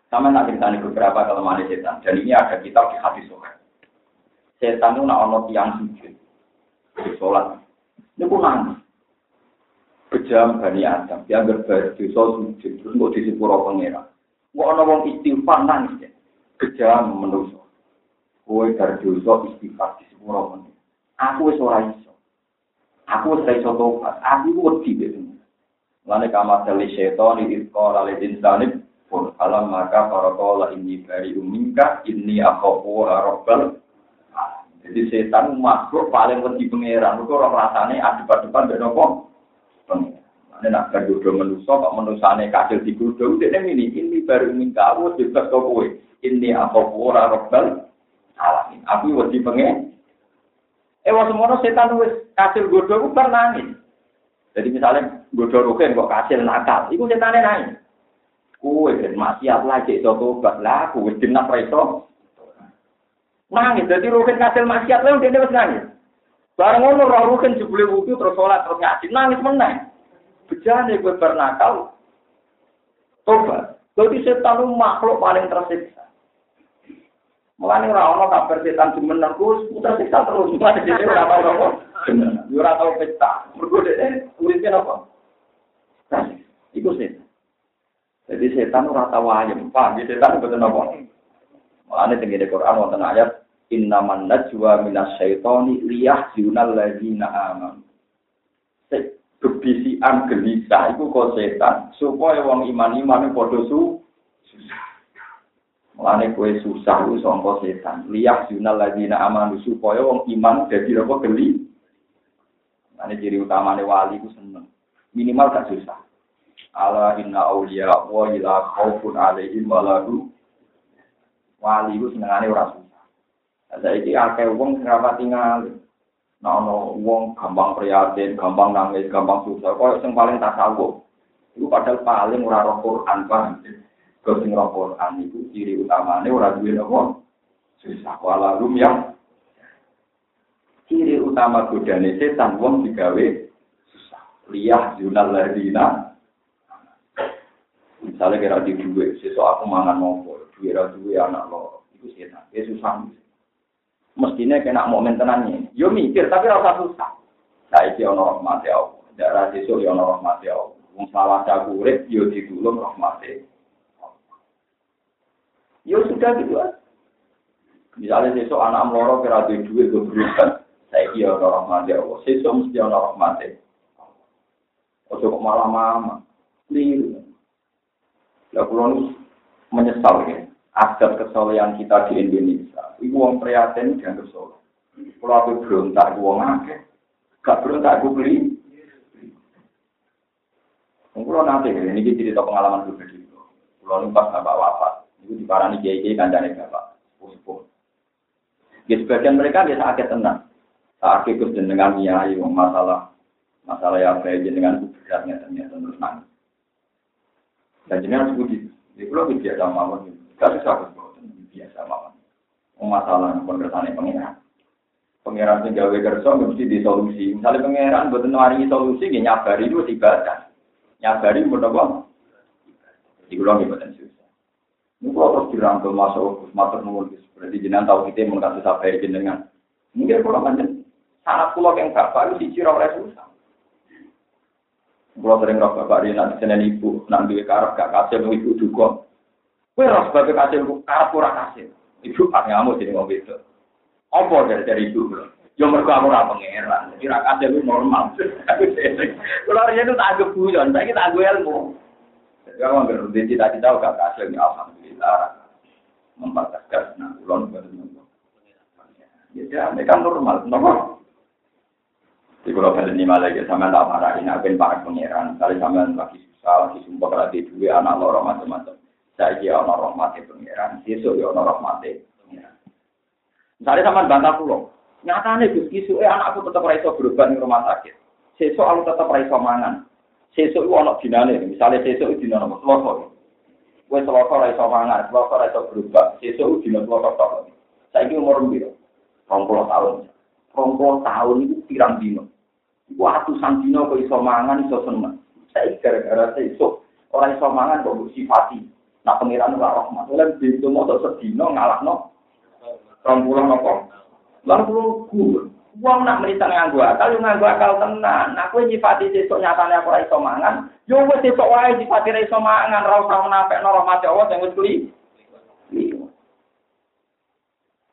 Sama nak cerita beberapa kelemahan setan. Dan ini ada kitab di hati sokat. Setan itu nak ono tiang sujud. Di sholat. Ini pun nangis. Bejam Bani Adam. Dia berdosa sujud. Terus mau di sepuro pengira. Mau ono wong istighfar nangis. Bejam menuso. Kue dari dosa istighfar di sepuro pengira. Aku wis ora iso. Aku wis iso tobat. Aku wedi gitu. Lane kamar dari setan di sekolah oleh insani pun alam maka para kola ini dari umingka ini aku rabbal jadi setan makhluk paling wedi pangeran itu orang rasane adep-adepan mbek nopo Ini nak berjodoh manusia, kok manusianya kacil di kudo, ini ini baru minta aku kok kowe. Ini aku ora robbal alamin. Aku wedi pengen Eh wong semono setan wis kasil godho ku nangis. Jadi misalnya godho rugen kok kasil nakal, iku setane nangis. Kuwe ben maksiat lagi iso tobat lah, kuwe jeneng preso. Nangis, jadi rugen kasil maksiat lha dene wis nangis. Bareng ngono roh rugen jebule wudu terus salat terus ngaji nangis meneh. Bejane kowe bernakal. Tobat. Jadi setan makhluk paling tersiksa. Mulane ora ana kabar setan jemenan ku putar siksa terus. Mulane dhewe ora tau apa. Yo ora tau pesta. Mergo dhewe uripe apa? Iku setan. Jadi setan ora tau ayem. Paham ya setan betul apa? Mulane tengene Quran wonten ayat innaman najwa minas syaitani liyahzunal ladzina amanu. Kebisian gelisah iku kok setan supaya wong iman-iman padha su susah. Mulane kue susah ku sangka setan. Liyah junal ladina amanu supaya wong iman dadi apa geli. Mulane ciri utamane wali ku seneng. Minimal gak susah. Ala inna auliya wa ila khaufun alaihim wa lahu wali ku senengane ora susah. Saiki akeh wong sing ora tinggal. Nah, ono wong gampang prihatin, gampang nangis, gampang susah. Kok sing paling tasawuf. Iku padahal paling ora roh Quran paham. Kau sing Quran itu ciri utamanya orang susah wala rum yang ciri utama godane setan wong digawe susah. Liyah junal ladina. Misalnya kira di duwe sesuk mangan nopo duwe ra duwe anak lo itu setan. Ya susah. Mestinya kena momen tenannya yo mikir tapi rasa susah. Nah iki ono rahmat ya Allah darah sesuk yo ono rahmat ya Allah. Wong Ya sudah gitu aja. Misalnya sesuk anak meloro kira duwe duit gue berusaha, saya iya orang mati Allah. Sesuk mesti orang mati. Ojo kok malah mama. Liru. Ya kulon menyesal ya. Adat kesolehan kita di Indonesia. Ibu wong prihatin dan kesoleh. Kalau aku berontak, aku wong akeh. Gak berontak, aku beli. Kalau nanti, ini cerita pengalaman pribadi. Kalau pas bapak wafat, itu di para kiai kiai kancane bapak sepuh Ya sebagian mereka biasa sakit tenang. Saat ikut jenengan nyai masalah masalah yang saya jenengan beratnya ternyata terus nangis. Dan jenengan sebut di pulau biasa mawon, gak susah biasa mawon. Masalah pengertian pengiran. Pengiran sing gawe kerja mesti disolusi. Misalnya pengiran buat nawarin solusi, ya nyabari itu ibadah. Nyabari buat apa? Di pulau ibadah ini kalau terus dirangkul masuk matur nuwun berarti jenengan tahu kita mengenai sampai jenengan. Mungkin kalau macam sangat pulau yang bapak itu sih oleh susah. Kalau sering roh bapak di nanti senen ibu nanti karep gak kasih mau ibu juga. Kue roh sebagai kasih ibu karep kurang kasih. Ibu pak ngamuk jadi mau itu. Apa dari dari ibu? Yo mergo aku ora pangeran. Jadi ra kasih normal. Kalau hari itu tak anggap guyon, saya kita anggap ilmu. Jadi kalau nggak cita-cita gak kasih, alhamdulillah kita mempertegas nah ulon baru nopo ya mereka normal nopo Di kalau balik ini malah ya sama tak marah ini apa para pangeran. Kali sama lagi susah, lagi sumpah lagi dua anak loro macam-macam. Saya kira orang rahmati pangeran, besok ya orang rahmati. Misalnya sama bantah pulau, nyatanya Gus Kisu, eh anakku tetap raiso berubah di rumah sakit. Sesok aku tetap raiso mangan. sesuk iku ana dinane, misale sesuk dina nomor Selasa. Kuwi Selasa ora iso mangan, Selasa ora iso berubah, sesuk dina Selasa tok. Saiki umur piro? 20 tahun. 20 tahun iku pirang dino? Iku atusan dino kok iso mangan iso seneng. Saiki gara-gara sesuk ora iso mangan kok sifati. Nah pengiran ora rahmat. Lan dino mau sedina ngalahno 20 napa? Lan kulo kuwi Wong nak menita nganggo akal, yo nganggo akal tenan. Kowe nyifati sesuk nyatane aku ora iso mangan, yo wis sesuk wae nyifati ora iso mangan, ora usah menapekno rahmat Allah sing wis kuli.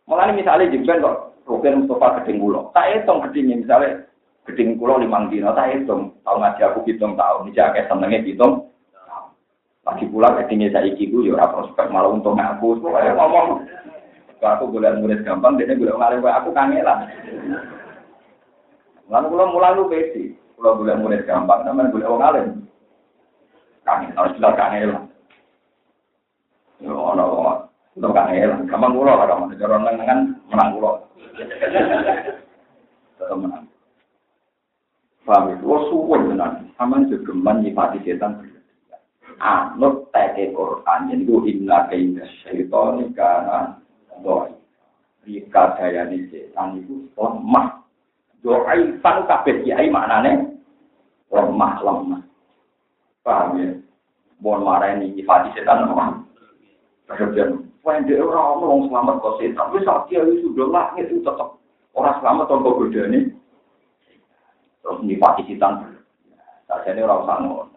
Mulane misalnya jemben kok Rukin Mustafa gedeng kula. Tak hitung gedenge misalnya gedeng kula limang dino, tak hitung. Tau ngaji aku hitung tahun, iki akeh senenge hitung. Lagi pula gedenge saiki ku yo ora prospek malah untung aku. Pokoke ngomong aku boleh murid gampang, dia boleh ngalim aku kangelan. Lalu kalau mulai lu besi, kalau boleh murid gampang, namanya boleh orang alim. Kangen, harus bilang kangelan. Yo, ono, untuk kangelan, gampang pulau lah, kamu jalan lengan menang pulau. Tetap menang. Paham itu, lo suwon tenan, sama juga menyifati setan anut teke Quran. Jadi itu inna kaida syaitan karena doi jika daya ini setan itu lemah doi pan kabeh kiai maknane lemah lemah paham ya mohon marah ini nyifati setan lemah kemudian Wah, dia orang ngomong selamat kok setan. Tapi saat dia itu sudah langit itu tetap orang selamat tanpa beda ini. Terus nyifati setan. Saat ini orang sanggup.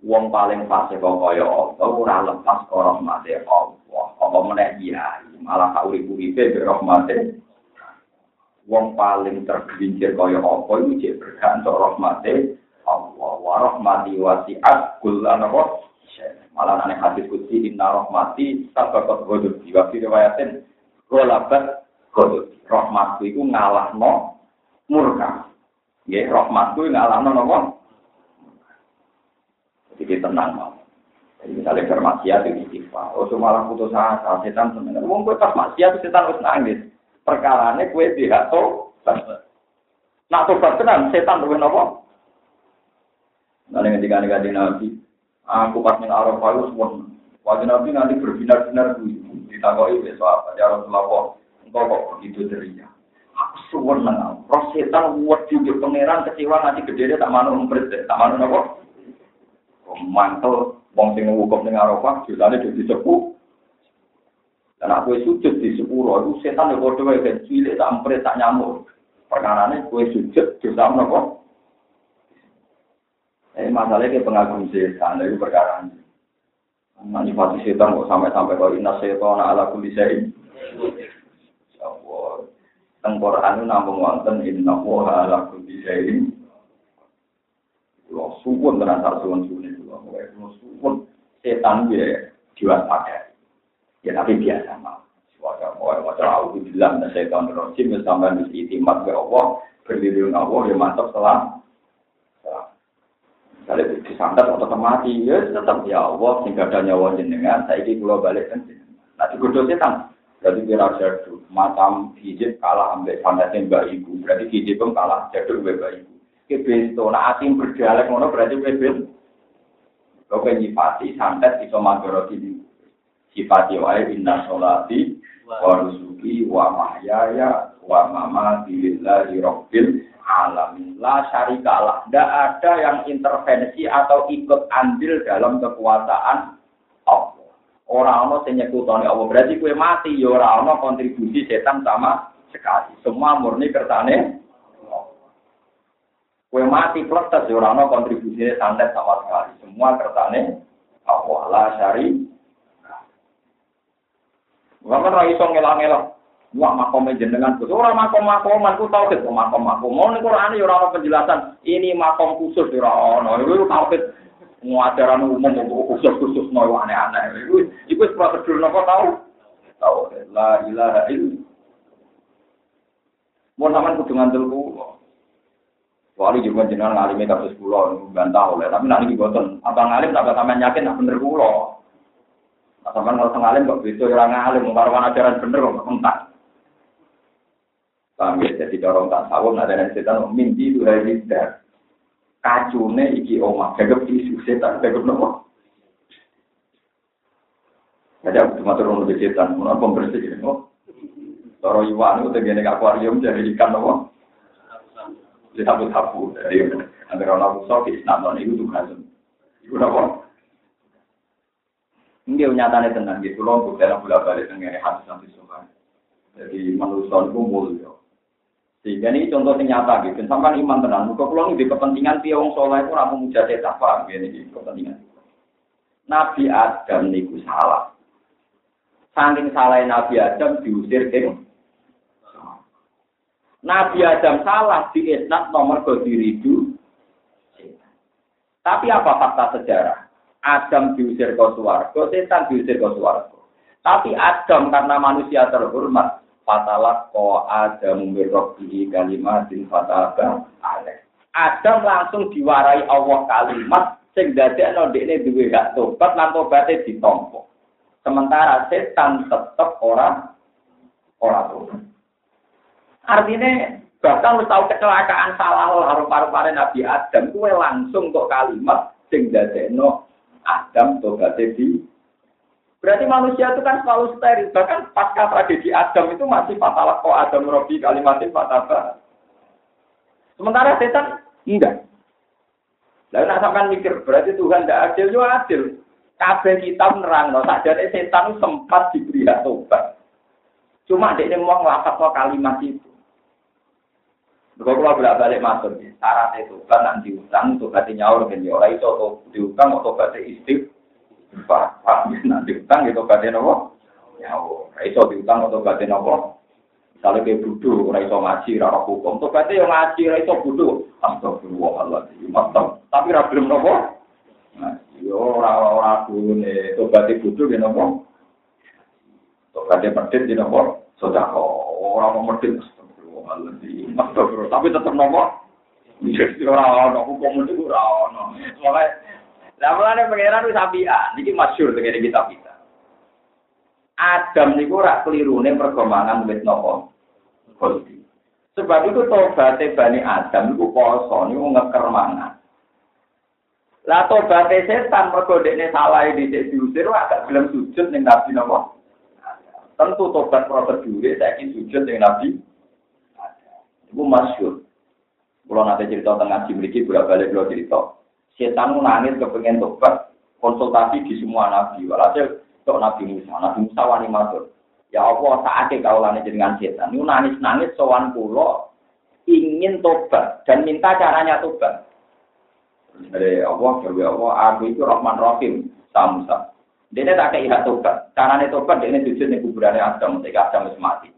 wong paling fase kok kaya apa ora lepas karo rahmate Allah apa meneh iya malah kaurip-uripe be rahmate wong paling tergelincir kaya apa iku cek berkah untuk rahmate Allah wa rahmati wasi'at kullan apa malah nek hadis kutsi inna rahmati sabaqat ghadab wa fi riwayatin ghalabat ghadab rahmatku iku ngalahno murka nggih rahmatku ngalahno napa Jadi tenang mau. Jadi misalnya bermaksiat itu istighfar. Oh malah putus asa, setan sebenarnya. Wong kowe pas maksiat setan harus nangis. Perkarane kue tidak tahu. Nak tobat tenan setan luwih napa? Nah, ketika ada Nabi, aku pas ning Arafah itu semua. Wajib Nabi nanti berbinar-binar dulu. Ditakoi besok apa? Ya Rasulullah, engkau kok begitu ceria? Aku suwon nang. Roh setan wedi pangeran kecewa nanti gede tak manut umpret, tak manut apa? mantel wong sing wukuf ning Arafah jilane dadi sepuh. Dan aku sujud di sepuro, itu setan yang bodoh kayak cilik, tak empret, tak nyamuk. Perkarane kue sujud, dosa apa? Eh, masalahnya kayak pengagum setan, itu perkara ini. Manipati setan kok sampai-sampai kok inna setan ala kulisai. Ya Allah. Tengkoran itu nampung wonten inna wa ala kulisai. Lo suwun tenan tak suwun-suwun pun setan dia diwaspadai. Ya tapi biasa mah. Suara mau macam aku bilang dan setan rojim sampai mesti itimat ke Allah berdiri Allah ya mantap setelah Misalnya disantet atau mati, ya tetap ya Allah, sehingga ada nyawa jenengan, saya ini pulau balik kan Nanti kudu setan, berarti kira jadu, macam hijab kalah ambil fantasi mbak ibu, berarti hijab pun kalah jadu mbak ibu. Kebesto, nah asim berdialek ngono berarti kebesto. Kau nyifati santet iso magoro ini. Sifati wae inna sholati wa rusuki wa mahyaya wa mamati lillahi rabbil alamin. La syarika lah. Tidak ada yang intervensi atau ikut andil dalam kekuasaan Allah. Orang ono sing nyekutoni Allah berarti kue mati ya ora ono kontribusi setan sama sekali. Semua murni kertane Kue mati pletes ya orang kontribusinya santet sama sekali. Semua kertane Allah la syari. Waman ra iso ngelang-elang. Wah makom jenengan khusus. Orang makom makoman ku tau kok makom makom. Mau nih Quran ya orang penjelasan. Ini makom khusus ya orang. Itu tau Muajaran umum khusus khusus mau aneh-aneh. Itu itu prosedur nopo tahu. Tahu la ilaha illallah. Mau sampean kudu ngandel Kecuali juga jenengan ngalimi kasus kula bantah oleh, tapi nanti boten. Abang ngalim tak sampean yakin nak bener kula. Sampean kalau ngalim kok bisa orang ngalim, mengkaruan ajaran bener kok entak. Paham ya, jadi dorong tak sawung ada yang setan mimpi itu hari ini. Kacune iki omah, gagap isu setan, gagap nopo. Jadi aku cuma turun lebih setan, mau apa bersih gitu. Toro Iwan itu tegene akuarium jadi ikan nopo. Di sapu-sapu, jadi antara orang di Islam itu tugas. Itu nopo. Ini nyatanya tenang gitu, loh, untuk dalam bola balik dengan hadis nanti suka. Jadi manusia itu mulia. Sehingga ini contoh yang nyata gitu. Sampai iman tenang. Muka pulang di kepentingan tiang soleh itu ramu muja cetak paham ini kepentingan. Nabi Adam niku salah. Saking salah Nabi Adam diusir ke Nabi Adam salah di isnat nomor diridu. Tapi apa fakta sejarah? Adam diusir ke suarga, setan diusir ke suarga. Tapi Adam karena manusia terhormat, fatalat ko Adam mirrobihi kalimatin fataba alaih. Adam langsung diwarai Allah kalimat sing dadekno dekne duwe hak tobat lan tobaté ditampa. Sementara setan tetap orang orang tobat. Artinya bahkan lu tahu kecelakaan salah harus paru-paru Nabi Adam, kue langsung kok kalimat sing dadekno Adam tobaté di Berarti manusia itu kan selalu steril. Bahkan pasca tragedi Adam itu masih fatal kok Adam Robi kalimatin fataba. Sementara setan enggak. Lalu nak mikir, berarti Tuhan tidak adil, juga adil. Kabeh kita menerang, no. Sajane setan sempat diberi tobat. Cuma dia mau ngelafat kalimat itu. Kalau kalau bolak balik masuk, syarat itu kan nanti utang, tobatnya nyaur, kan ya orang itu diutang, tobatnya istiq, Pak, nanti utang gitu gak nopo. Ya, ora iso diutang atau gak nopo. Misalnya kayak budu, ora iso ngaji, ora hukum. Berarti yang ngaji, ora iso budu. Astagfirullahaladzim, mantap. Tapi ora belum nopo. Yo, ora ora tuh berarti budu di nopo. Berarti medit di nopo. Sudah kok, orang mau medit. Tapi tetap nopo. Jadi ora ono hukum itu ora ono. Soalnya lah mulane pangeran wis apian, iki masyhur dengan kita. Adam niku ora kelirune perkembangan wit napa? Sebab itu tobaté Bani Adam niku poso niku ngeker mangan. Lah tobaté setan mergo dekne salah di diusir agak gelem sujud ning Nabi napa? Tentu tobat prosedure saiki sujud ning Nabi. Iku masyhur. Kalau nanti cerita tengah ngaji memiliki berapa balik kalau cerita. Setan nangis kepengen tobat, konsultasi di semua nabi. Walhasil tok Nabi Musa, Nabi Musa wani matur. Ya Allah, saatnya kau lani dengan setan. Ini nangis-nangis sowan kulo ingin tobat dan minta caranya tobat. Dari Allah, ya Allah, aku itu Rahman Rahim, Musa. Dia tak kayak tobat. Caranya tobat, dia ini jujur nih kuburannya Adam, ketika Adam mati.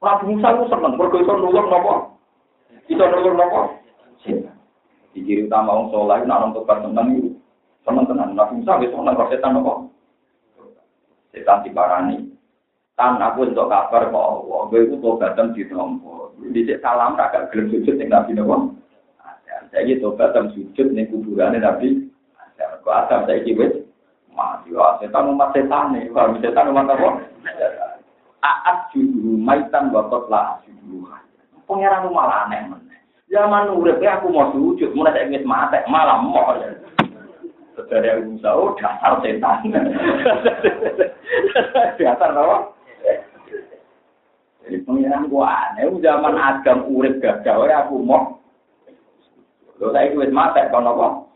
Nabi Musa itu seneng, berkuasa nulung nopo. Itu nulung. Di ciri utama soleh, nak orang tobat seneng itu. Seneng tenan. Nabi Musa wis seneng kok setan apa? Setan. Tan aku untuk kabar kok Allah, gue itu tobatan di nomor. Di salam agak gelem sujud ning Nabi nopo. Saya gitu tobatan sujud ning kuburannya Nabi. Kok ada saya iki wis mati wah setan umat setan setan umat apa? Aat judul maitan bapak lah judul. Pangeran malah aneh Zaman urip aku mau sujud, mulai saya ingin mati, malah mau ya. Saudara yang Musa, oh dasar setan. dasar apa? Jadi pengiran gua aneh, zaman Adam urip gagal, ya aku mau. Lo saya ingin mati, kan apa?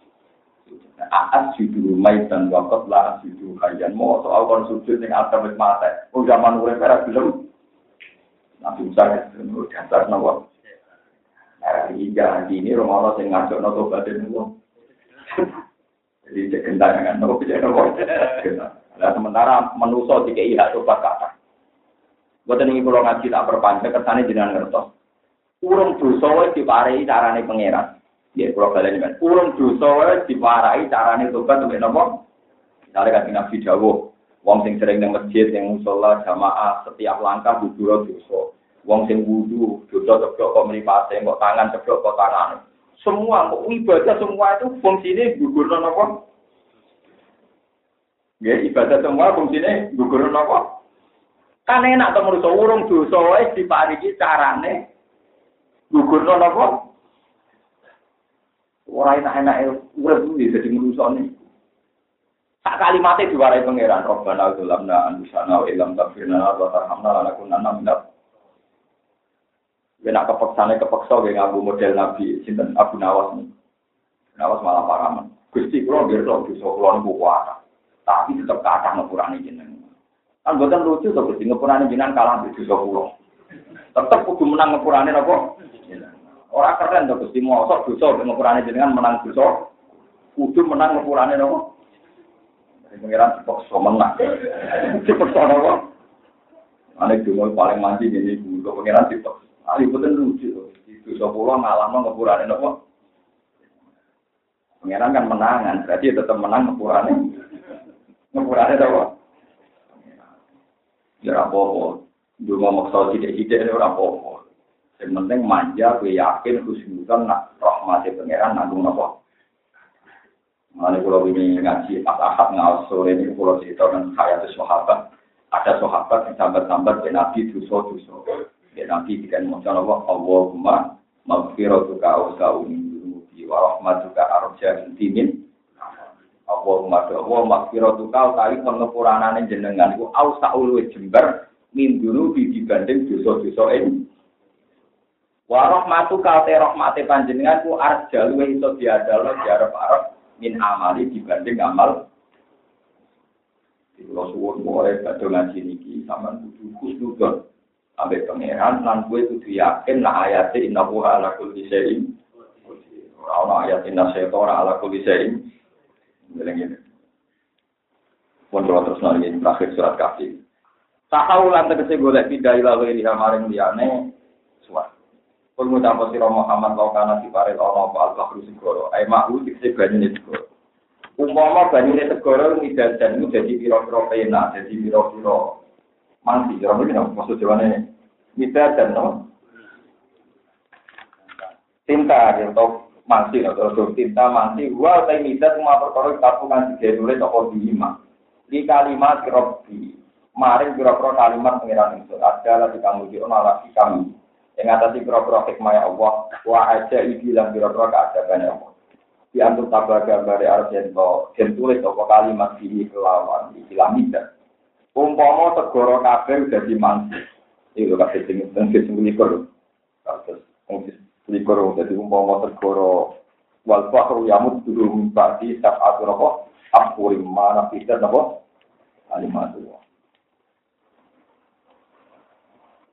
Aas judul maitan wakot lah judul kalian mau soal kon sujud yang Adam wis mati. Oh zaman urip era belum. Nabi Musa, dasar nopo. Iya, ini Romawi sing ngajak nopo badan itu. Jadi gendang kan nopo cek nopo. Nah sementara manusia jika iya tobat kata. Buat ini kalau ngaji tak perpanjang kesannya jenengan ngertos. Urung dosa diparai carane pangeran. Ya kalau kalian kan urung dosa wae diparai carane tobat sampai nopo. Misalnya kan Nabi Dawo, wong sing sering nang masjid yang musola jamaah setiap langkah bubur dosa. Wong sing wudu, dosa ceblok kok mripate, kok tangan ceblok kok tangan. Semua kok ibadah semua itu fungsinya gugurno napa? Ya ibadah semua fungsinya gugurno napa? Kan enak to manusa urung dosa wae dipariki carane gugurno napa? Ora enak-enak urip iki dadi manusa nih. Tak kalimatnya diwarai pangeran Robbana ulamna anusana wa ilam tafirna wa tarhamna lanakunanna minat Kena kepeksane kepeksa ge ngaku model Nabi sinten Abu Nawas nih. Nawas malah paraman. Gusti kula nggih kula bisa kula niku kuat. Tapi tetep kathah ngepurane jenengan. Kan boten lucu to Gusti ngepurane jenengan kalah di dosa kula. Tetep kudu menang ngepurane napa? Ora keren to Gusti mosok dosa ngepurane jenengan menang dosa. Kudu menang ngepurane napa? Pengiran dipaksa menang. Dipaksa napa? Ane dulu paling manji ini, gue pengiran dipaksa. Ali betul lucu. Itu sepuluh malam ngepurane nopo. Pengiran kan menangan, berarti tetap menang ngepurane. Ngepurane nopo. Ya apa-apa. Dua maksa tidak-tidak ini apa-apa. Yang penting manja, gue yakin, khusnudan, nak rahmati pengiran, nanggung nopo. Mana kalau ini ngaji pas ahad ngawas sore ini kalau cerita dengan saya itu sahabat, ada sahabat yang sambat-sambat Nabi duso-duso. Ya nanti jika mau Allah Allahumma maghfiratuka awsa'u min dunubi wa rahmatuka arja intimin Allahumma Allah maghfiratuka utawi pengepuranane jenengan iku awsa'u luwih jembar min dunubi dibanding dosa-dosa ini Wa rahmatuka te rahmate panjenengan ku arja luwih iso diadalo diarep-arep min amali dibanding amal Kalau suwun mulai badhe ngaji niki sampean kudu khusnudon Sampai pangeran, lan gue kudu yakin lah ayatnya inna buha ala kulli syai'in. Ora ayat inna ora ala kulli syai'in. Ngene Pun terus nang terakhir surat kafir. Tahu lan tegese golek pindah ila ila maring liyane suat. Pun ngucap sira Muhammad kau kana diparel ana apa al-bahru segoro. Ai mahu dikse banyune segoro. Umpama banyune segoro ngidadan jadi pira-pira pena, jadi pira-pira mandi. Orang ini maksud jawabannya mita dan no. Tinta atau mandi atau tinta mandi. Wah, saya mita cuma perkara kapungan tiga nulis atau lima. Di kalimat robi. Maring kira-kira kalimat pengiran itu ada lagi kamu di lagi kami. Yang atas kira-kira hikmah Allah. Wah aja ibu bilang kira-kira keadaban Allah. Di antuk tabah gambar Arab dan tulis apa kalimat di kelawan di kilamida Umpama segoro kabeh udah dimansi. Itu kabeh sing sing sing likur. Kados sing likur dadi umpama segoro wal bahru yamut dulu ba'di sab'atu napa akhuri mana fitat napa alimatu.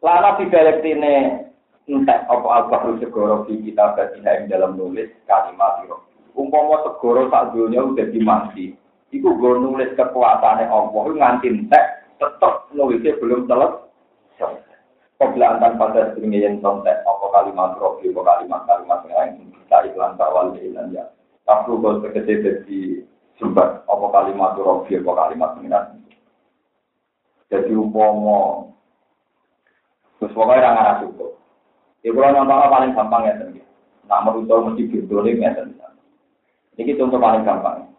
Lana fidalektine entek apa al-bahru segoro di kita batina dalam nulis kalimat itu. Umpama segoro sak dunia udah dimansi, Iku gue nulis kekuasaannya Allah, nganti entek, tetap nulisnya belum. Kobla antar pada seringnya yang contek, apa kalimat rofi, apa kalimat-kalimat yang lain, kita iklan bawal dan ya. Tapi kalau sekecil jadi sumber, apa kalimat rofi, apa kalimat yang Jadi umpama, terus pokoknya orang arah cukup. Ya kalau nonton paling gampang ya, nak merusak mesti bintuling ya, ini contoh paling gampang.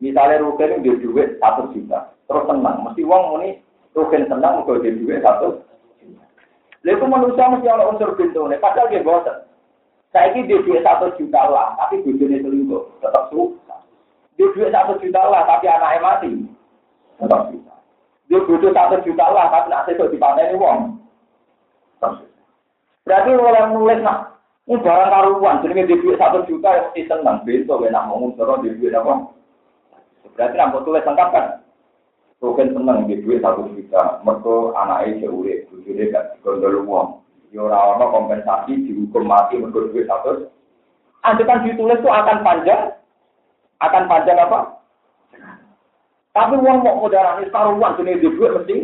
Misalnya Rukin dia duit satu juta, terus tenang. Mesti uang ini Rukin tenang, kalau dia duit satu. Lalu manusia mesti ada unsur pintu nih, padahal dia bosan. Saya ini dia duit satu juta lah, tapi bujurnya selingkuh, tetap susah. Dia duit satu juta lah, tapi anaknya mati, tetap susah. Dia butuh satu juta lah, tapi nanti itu dipanen uang. Berarti orang nulis nak, ini barang karuan, jadi dia duit satu juta, ya mesti senang. Besok, enak ngomong, terus dia duit apa? Berarti nampak tulis lengkap kan? Rukin seneng di duit satu juta, mereka anaknya deh, bujurnya gak digondol uang. Ya orang kompensasi dihukum mati mereka duit satu. Anda kan ditulis itu akan panjang, akan panjang apa? Tapi uang mau modal ini taruhan sini di duit mesti.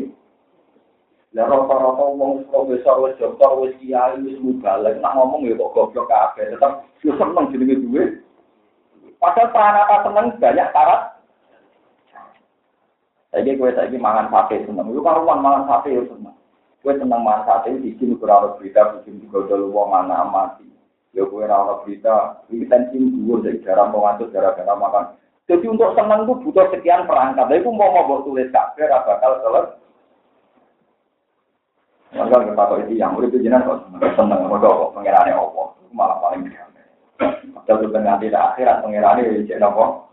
Lah rata-rata wong profesor wis dokter wis kiai wis mubalek nak ngomong ya kok goblok kabeh tetep yo seneng jenenge duit. Padahal pranata seneng banyak syarat Jadi gue lagi mangan sate seneng. Lu karuan mangan sate ya seneng. Kue seneng manfaat itu sini kurang berita, bikin dulu wong anak mati. Ya kue rawat berita, ini tensi dua dari jarang pengatur gara-gara makan. Jadi untuk seneng itu butuh sekian perangkat. Tapi mau mau tulis kafe, bakal selesai. Maka kita tahu itu yang udah jenengan kok seneng, mau kok pengirane opo, malah paling biasa. Padahal itu nanti akhirat pengirane ya jadi opo,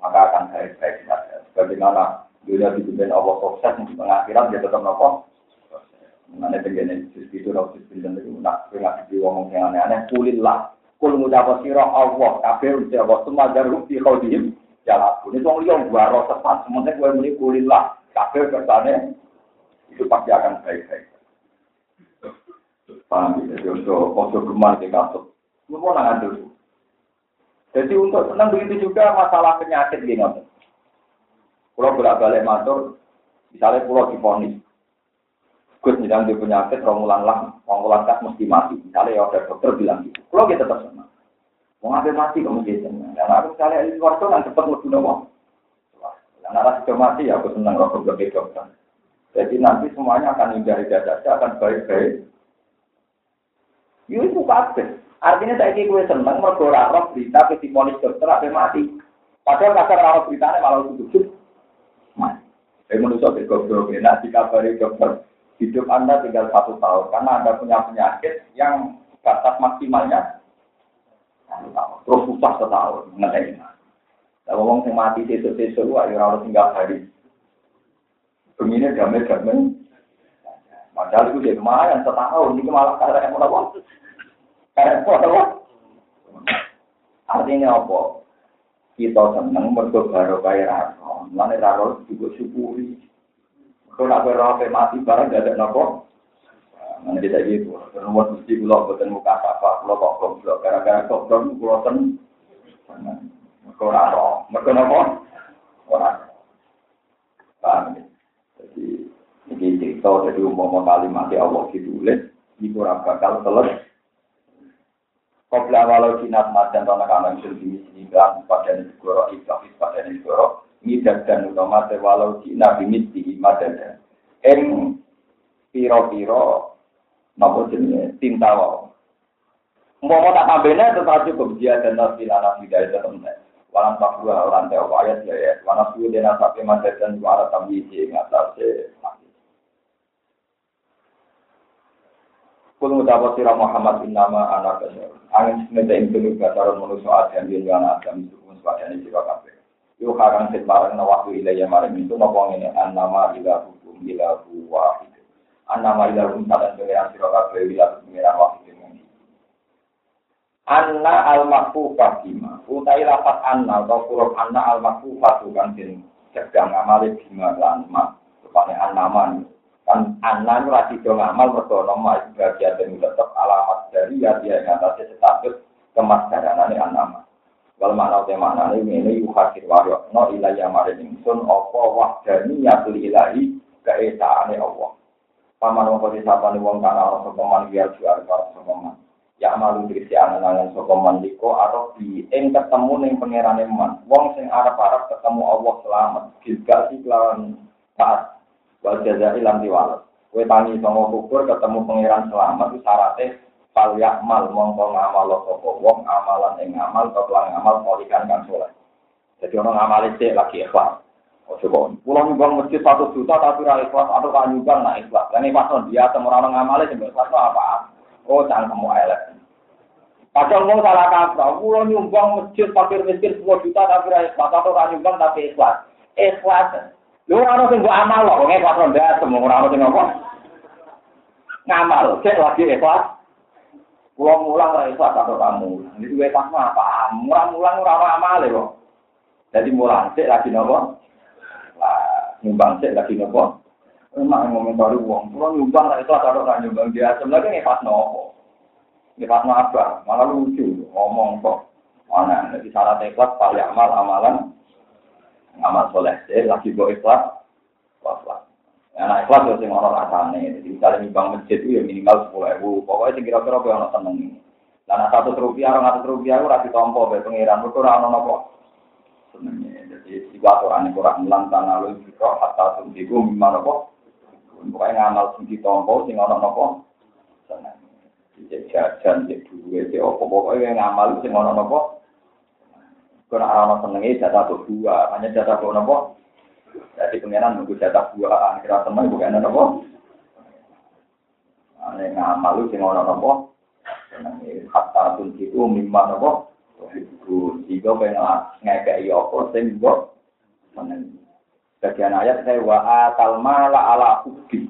maka akan baik-baik saja. Sebagaimana dunia dipimpin Allah sukses di pengakhirat dia tetap nopo. Mana begini justru itu nopo justru itu nak di ngomong yang aneh-aneh. Kulillah, kul mudapa siro Allah, kafir usia Allah semua jarum di kau diem. Jalan pun itu orang yang baru tepat. Sementara gue muni kulillah, kafir kesannya itu pasti akan baik-baik. Paham ya? Jadi ojo gemar di kasut. Nangan dulu. Jadi untuk senang begitu juga masalah penyakit gini. Kalau bolak-balik matur, misalnya pulau diponis. Gus misalnya di penyakit, romulan lah, romulan kas mesti mati. Misalnya ya ada dokter bilang gitu. Kalau kita tetap senang. Mau ngambil mati kamu gitu. Dan aku misalnya di luar kan cepat mau mau. Dan arah sudah mati ya aku senang rokok berbeda dokter. Jadi nanti semuanya akan hindari dada akan baik-baik. Yuk itu kabeh. Artinya saya kira gue seneng mergo roh berita ke polis dokter apa mati. Padahal kasar roh beritanya malah tujuh mati. Saya manusia bergobrol enak dikabari dokter hidup Anda tinggal satu tahun karena Anda punya penyakit yang batas maksimalnya terus susah setahun ngeteh. Kalau ngomong yang mati sesuk-sesuk ayo harus tinggal hari. Begini damai-damai. Padahal itu dia lumayan setahun, ini malah karena yang mau Karena apa? Artinya apa? Kita seneng mergo kaya rasa. Mana juga syukuri. Kalau nak berapa mati barang gak ada nopo. Mana kita gitu. Karena mesti pulau buatan muka apa, pulau kok goblok. Gara-gara goblok pulau ten. Mereka nopo. Orang. Paham ya? Ini cerita jadi umum kalimat Allah ditulis. Ini kurang bakal selesai. Kopla walau jinat madan tanah kanan sendiri sini kan pada negoro ikhlas pada negoro ini dan utama walau jinat bimit di madan em piro piro nopo jenis tinta wau mau tak tambahnya tetap cukup dia dan nasi lana tidak itu temen walang tak dua orang ayat ya ya walang sudah dena sampai madan dan walau tambi di ngatasnya Kul mutawa sira Muhammad innama anak basyar. Angin semeta ing telu basaron manusa adam yen anak adam pun sepadane sira kabeh. Yo karang sing bareng na waktu ilaya maring itu napa ngene annama ila hukum ila wahid. Annama ila hukum sadan pengiran sira kabeh ila pengiran ini. Anna al makfufah bima. Utai lafat anna atau huruf anna al makfufah bukan sing cegah ngamale bima lan ma. Rupane annama kan anak lagi dong amal mergo nama bagian dan tetap alamat dari ya dia yang atas status kemasdaran ini anak Wal mana te mana ini ini yuhakir wario no ilayah mare opo wahdani ya tuli ilahi keesaane Allah. Paman wong kodi sapane wong kana ana sapa man biar jual karo sapa man. Ya malu dirisi angan-angan sapa man liko atau di ing ketemu ning pangerane man. Wong sing arep-arep ketemu Allah selamat. Gilgal iklan taat wal jazai lam diwal. Kue tangi songo kubur ketemu pangeran selamat itu syaratnya fal yakmal mongko ngamal sapa wong amalan ing amal atau pelang amal polikan kan soleh. Jadi orang ngamal itu lagi ikhlas. Oh coba, pulang nyumbang masjid satu juta tapi ra ikhlas atau kan nyumbang nak ikhlas. Dan ikhlas dia temu orang ngamal itu ikhlas apa? Oh jangan kamu elek. Kadang mau salah kaprah, pulang nyumbang masjid fakir miskin 10 juta tapi ra ikhlas atau kan nyumbang tapi ikhlas. Ikhlas Lu ora sing mbok amal kok, wong ikhlas rendah semua ora sing apa. Ngamal, cek lagi ikhlas. Pulang mulang ora ikhlas atau kamu. Ini duwe pas apa? Mulang-mulang ora ono amal kok. Jadi mulang cek lagi nopo? Lah, nyumbang cek lagi nopo? Emang baru uang, pulang nyumbang ora ikhlas atau kan nyumbang dia sebenarnya apa? Malah lucu ngomong kok. Mana? Jadi syarat ikhlas paling amal amalan ngamal soleh deh, lagi gue ikhlas, ikhlas lah. Ya, nah, ikhlas itu sih orang rasa. Jadi, misalnya nyumbang masjid itu ya minimal sepuluh ribu. Pokoknya sih kira-kira gue orang seneng. Karena satu rupiah, orang satu rupiah, gue rasa tompo, gue pengiran, gue kurang nono kok. Senengnya, jadi tiga aturan yang kurang hilang tanah lu itu kok, kata sumpi gue minimal nopo. Pokoknya ngamal sumpi tompo, sing ana napa. Seneng. Jadi, jajan, jadi duit, jadi opo, pokoknya ngamal sing ana napa. Kena ana senenge jatah berdua, hanya jatah napa? Jadi pengenan nunggu jatah dua, akhirnya teman bukan napa? Ane ngamal sing ana napa? Senenge hatta tunjiku mimma napa? Ibu, jika pengen ngekei apa sing mbok. Bagian ayat saya wa atal mala ala hubbi.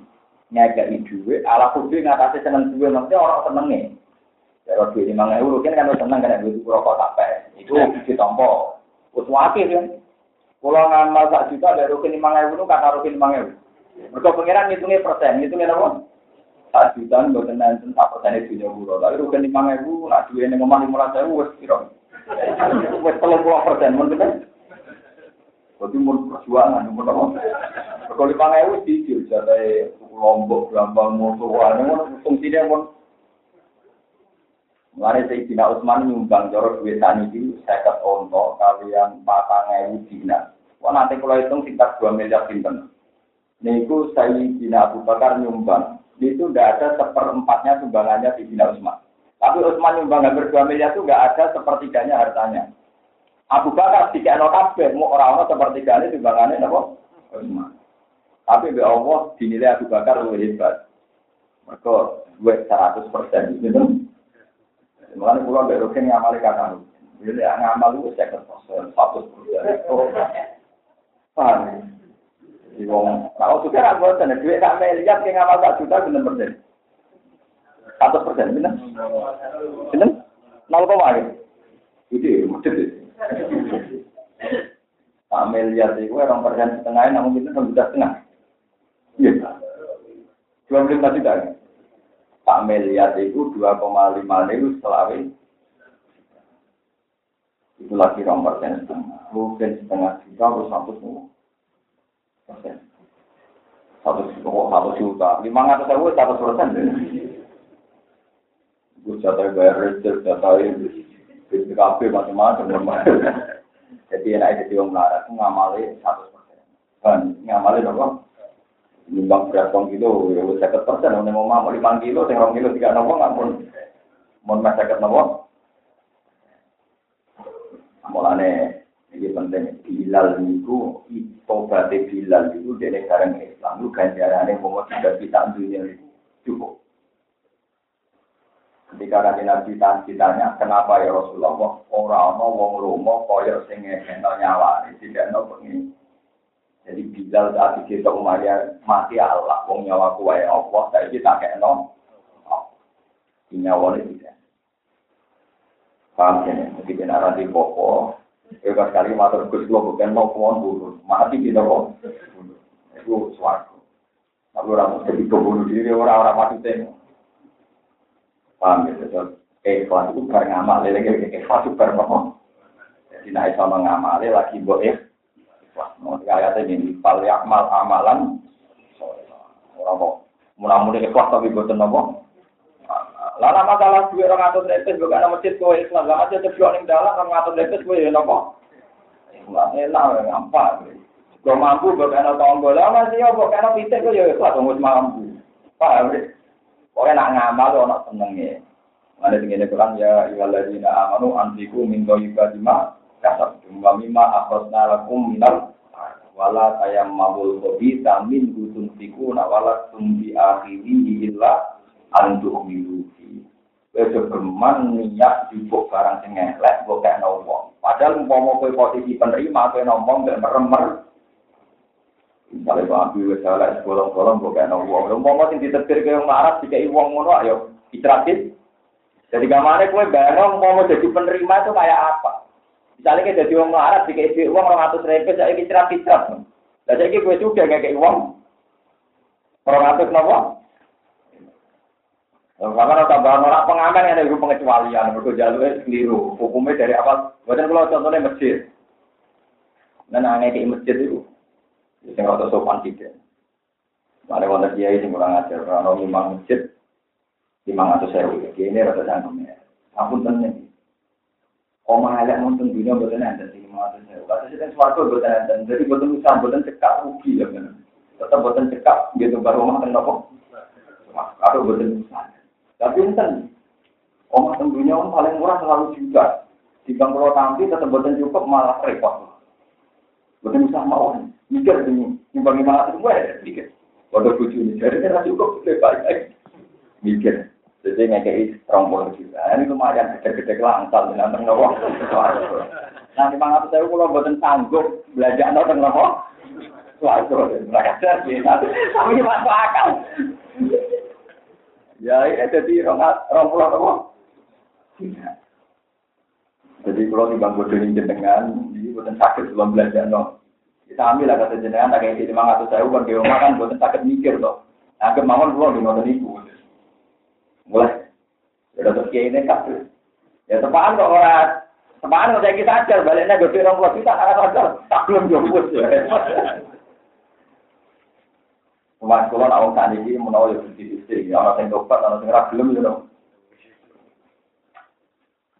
Ngekei duwe ala hubbi ngatasi seneng duwe maksudnya orang senenge. Kalau duit lima euro kan kan seneng kan duit rokok sampai itu ditompo. Wes wakil kan. Kalau ngamal sak juta dari rukin lima euro kata rukin lima euro. Mereka pengiran ngitungnya persen, ngitungnya apa? Sak juta nggak tenang tentang persen itu nyoburo. Tapi rukin lima euro, nak duit ini ngomong lima ratus euro, wes kira. Wes puluh persen, mungkin jadi mau perjuangan, mau apa? Kalau lima ewu di jadi lombok, gampang musuhan, fungsinya mau. Mulai Sayyidina Utsman nyumbang jorok duit tani itu seket onto kalian patang ewu dina. Wah nanti kalau hitung sekitar dua miliar pinten. Niku Sayyidina Abu Bakar nyumbang. Itu tidak ada seperempatnya sumbangannya di Sayyidina Utsman. Tapi Utsman nyumbang hampir dua miliar itu nggak ada sepertiganya hartanya. Abu Bakar tiga no kabeh, mau orang-orang seperti kali timbangannya napa? Tapi be Allah dinilai Abu Bakar lebih hebat. Mereka gue seratus persen gitu. Mulanya pulau be rukin ngamali kata Jadi ngamal itu saya persen, satu persen. Paham? Jadi wong, kalau sudah aku bosan, duit tak lihat yang ngamal tak juta bener persen. Satu persen, bener? Bener? Nol koma gitu. Itu, maksudnya. Pak miliar itu orang persen setengah, namun enam juta setengah. Iya. Dua puluh lima juta. Pak miliar itu dua koma lima ribu selawi. Itu lagi orang persen setengah. Mungkin setengah juta atau satu semua. Persen. Satu juta, satu juta. Lima ratus ribu satu persen. Gue jatah bayar rezeki, jatah ini. Bisnis kafe macam-macam. Jadi enak jadi orang melarat itu ngamali satu persen. Kan ngamali apa? Nyumbang kong kilo, ya udah seket persen. Orang mau mau lima kilo, tinggal kilo tiga nopo nggak pun. Mau mas seket nopo. Mulane ini penting. Bilal itu, tobat Bilal itu dari sekarang Islam. Lu ganjarannya mau tidak kita dunia itu cukup. Ketika nanti Nabi ditanya, kenapa ya Rasulullah, orang mau wong romo koyo sing nyawa, tidak no pengen. Jadi Bilal saat kita Umayyah mati Allah, wong nyawa kuwe Allah, saya kita keno. Nyawa ini tidak. Paham ya, jadi benar di popo. Ya sekali matur Gus lo bukan mau kuon bunuh, mati kita kok. Itu suatu. Tapi orang jadi bunuh diri orang-orang mati tengok. Paham ya, so, ikhlas itu bareng amal, lagi ikhlas itu bareng apa? Jadi naik sama ngamal, lagi buat ikhlas. Mau ayatnya ini, fal yakmal amalan, orang kok, mudah-mudahan ikhlas tapi buat apa? Lala masalah dua orang atur lepes, bukan nama masjid kau ikhlas, lama aja terjual yang dalam, orang atur lepes kau ya nopo. Ikhlas, enak, gampang. Gak mampu, bukan nama tonggo, lama sih ya, bukan nama pitik kau ya ikhlas, tunggu mampu. Paham ya? Pokoknya nak ngamal ono senenge. Ada tinggal Quran ya iwaladina amanu antiku min ibadima kasab wa mimma akhrajna lakum minal wala tayammamul khabitha min gutun tikuna wala tumbi akhiri illa antuk milufi. Wes geman niat jupuk barang sing elek mbok kek wong. Padahal umpama kowe posisi penerima kowe ngomong gak meremer Misalnya Pak Abi wis salah bolong-bolong kok kena wong. Lha mau sing ditetir wong marah dikai wong ngono ayo istirahat. Jadi gamane kowe bayang mau jadi penerima itu kayak apa? Misalnya kita jadi wong marah dikai uang 200 ribu saya istirahat-istirahat. Lah saiki kowe juga ngekei wong 200 napa? Karena tambahan orang pengamen yang ada pengecualian, mereka jalurnya keliru. Hukumnya dari apa? Bukan kalau contohnya masjid. Dan aneh di masjid itu, Sing rada sopan tidak. Mane wonten kiai sing kurang ajar, ana imam masjid lima ratus sewu. Ini rada sanggup ya. Ampun tenan. Omah elek nonton dunia boten enten sing lima ratus sewu. Kata sih kan suatu boten enten. Jadi boten usah boten cekak rugi ya kan. Tetap boten cekap, gitu baru rumah teng nopo. Atau boten Tapi enten, omah tentunya om paling murah selalu juga. Bang kalau tampil tetap boten cukup malah repot. Boten usah mau. Mikir ini, nimbang lima ratus gue ya, mikir. Waduh bucu ini, jadi kan cukup, baik Mikir. Jadi ngekei rong puluh juta. Ini lumayan gede-gede langsal dengan teng nopo. Nah, lima ratus saya kalau boten sanggup belajar nonton nopo. Suatu, mereka jadi, tapi masuk akal. Ya, ini jadi orang pulau apa? Jadi kalau di bangku ini jenengan, ini sakit sebelum belajar no. Kita ambil lah kata jenengan, yang lima ratus saya bukan di rumah kan bukan sakit mikir loh. Nah, kemauan pulau di nonton ibu. Mulai. Sudah terus ini kabel. Ya tepaan kok orang Tepaan kok saya kita ajar, baliknya gede orang pulau kita, akan ajar, tak belum jemput. Mas kula nak wong saniki menawa yo di istri, ana sing tobat, ana sing ora gelem yo.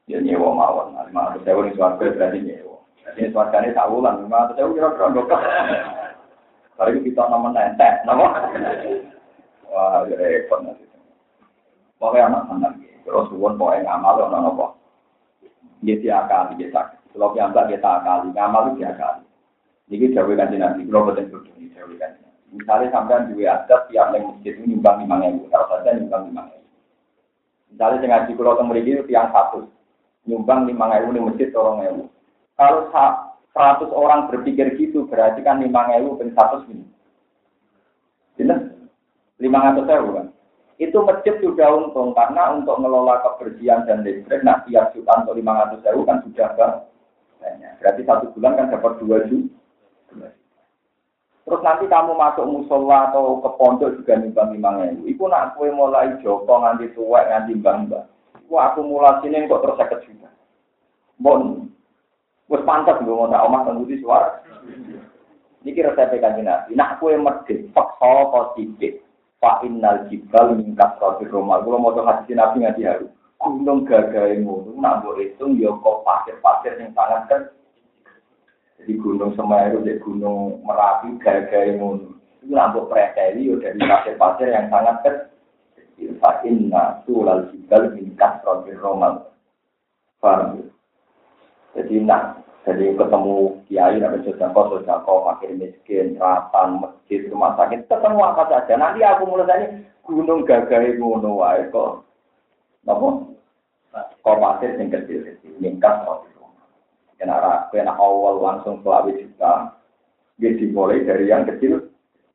Ya nyewa mawon, lima ratus sewu ning swarga berarti nyewa. Jadi swargane tak ulang, lima ratus sewu kira-kira dokter. Kali kita nomor nentek, nama. Wah, ya repot nanti. Pokoknya anak anak terus suwon pokoknya ngamal nopo. Dia tiap dia tak. Kalau yang tak dia tak kali, ngamal itu tiap kali. Jadi jauh kan nanti, kalau betul betul jauh kan. Misalnya sampean juga ada tiap yang masjid ini nyumbang lima ribu, kalau saja nyumbang lima ribu. Misalnya dengan di pulau Temeri itu tiang satu, nyumbang lima ribu di masjid tolong ribu. Kalau seratus orang berpikir gitu, berarti kan lima ribu per satu ini. Jelas? Lima ratus ribu kan? Itu masjid sudah untung karena untuk mengelola kebersihan dan listrik, nah tiap juta untuk lima ratus ribu kan sudah banyak. Berarti satu bulan kan dapat dua juta. Terus nanti kamu masuk musola atau ke pondok juga nimbang lima ribu. Iku nak kue mulai joko nganti tua nganti bangga. Akumulasi ini kok terus sakit juga. Bon, wes pantas gue mau tak omah di suara. Ini kira saya pegang nabi. Nak kue medit, paksa positif. Pak Innal Jibal mingkat roti Roma. Mau tuh hadis nabi ngaji haru. Gunung gagai ngono, nak boleh hitung ya kok pasir-pasir yang sangat kan jadi gunung Semeru, jadi gunung Merapi, gaya-gaya ngono. Itu rambut preseli dari pasir-pasir yang sangat kecil. Fa'inna sulal jibal min kasrotir romal. Paham Jadi nak, jadi ketemu kiai, nabi sodako, sodako, fakir miskin, ratan, masjid, rumah sakit, ketemu apa saja. Nanti aku mulai gunung gagai ngono wae kok. Napa? Kok pasir yang kecil-kecil, mingkat Kena kena awal langsung selawi juta. Dia dimulai dari yang kecil.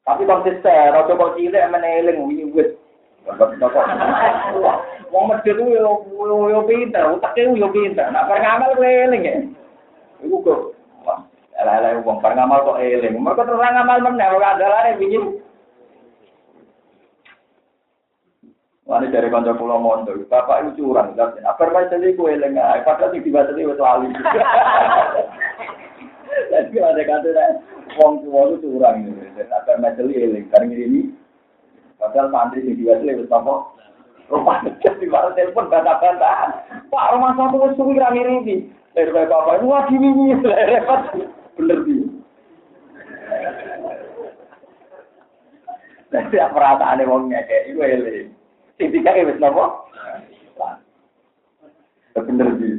Tapi konsisten, rasa kok cilik meneling wiwit. Wong medhit yo yo pinter, utake yo pinter. Nak bareng amal ku eling ya. Iku kok ala-ala wong bareng amal kok eling. Mergo terang amal meneh ora andalane wingi. Wani dari kanca kula mondo, bapak itu curang, tapi apa bae tadi kue lengah, padahal di tiba tadi wis lali. Jadi ada kata wong tua itu curang apa macam eling, karena ini, padahal santri di tiba tadi wis apa? Rumah di mana telepon bantah-bantahan. Pak rumah satu wis suwi ra ngirimi. Dari bapak itu wah gini repot. Bener sih. Jadi perasaan wong ngekek itu eling. Sing tiga wis napa? Bener sih.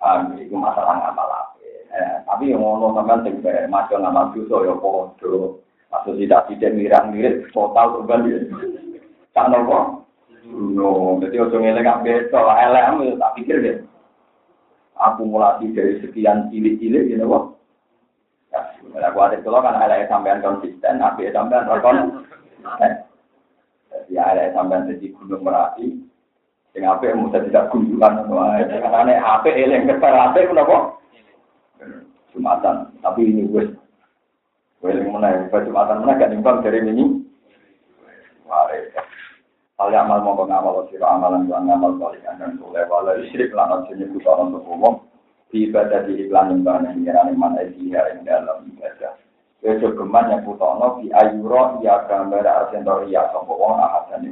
Ah, itu masalah ngamal eh, tapi yang ngono sampean sing bare masuk ngamal dosa ya padha. Masuk tidak tidak mirang mirip total kembali. Tak nopo? No, jadi ojo ngelek gak beto, elek tak pikir deh. Akumulasi dari sekian cilik-cilik, you know, Aku ada kalau kan ada sampean konsisten, tapi sampean rekon. Jadi ada sampean jadi gunung merapi. Sing apa yang mudah tidak kunjungan, karena apa eleng ketar apa kenapa? Jumatan, tapi ini gue, gue yang mana, jumatan mana gak nimbang dari ini. Mari. Yang amal mau ngamal sira amalan lan ngamal balik dan soleh wala syirik lan aja nyebut orang umum ibadah di iklan nyembah yang ngira mana dia yang dalam ibadah. Besok geman yang putono di ayuro iya gambar asentor iya sopo wong ahad dan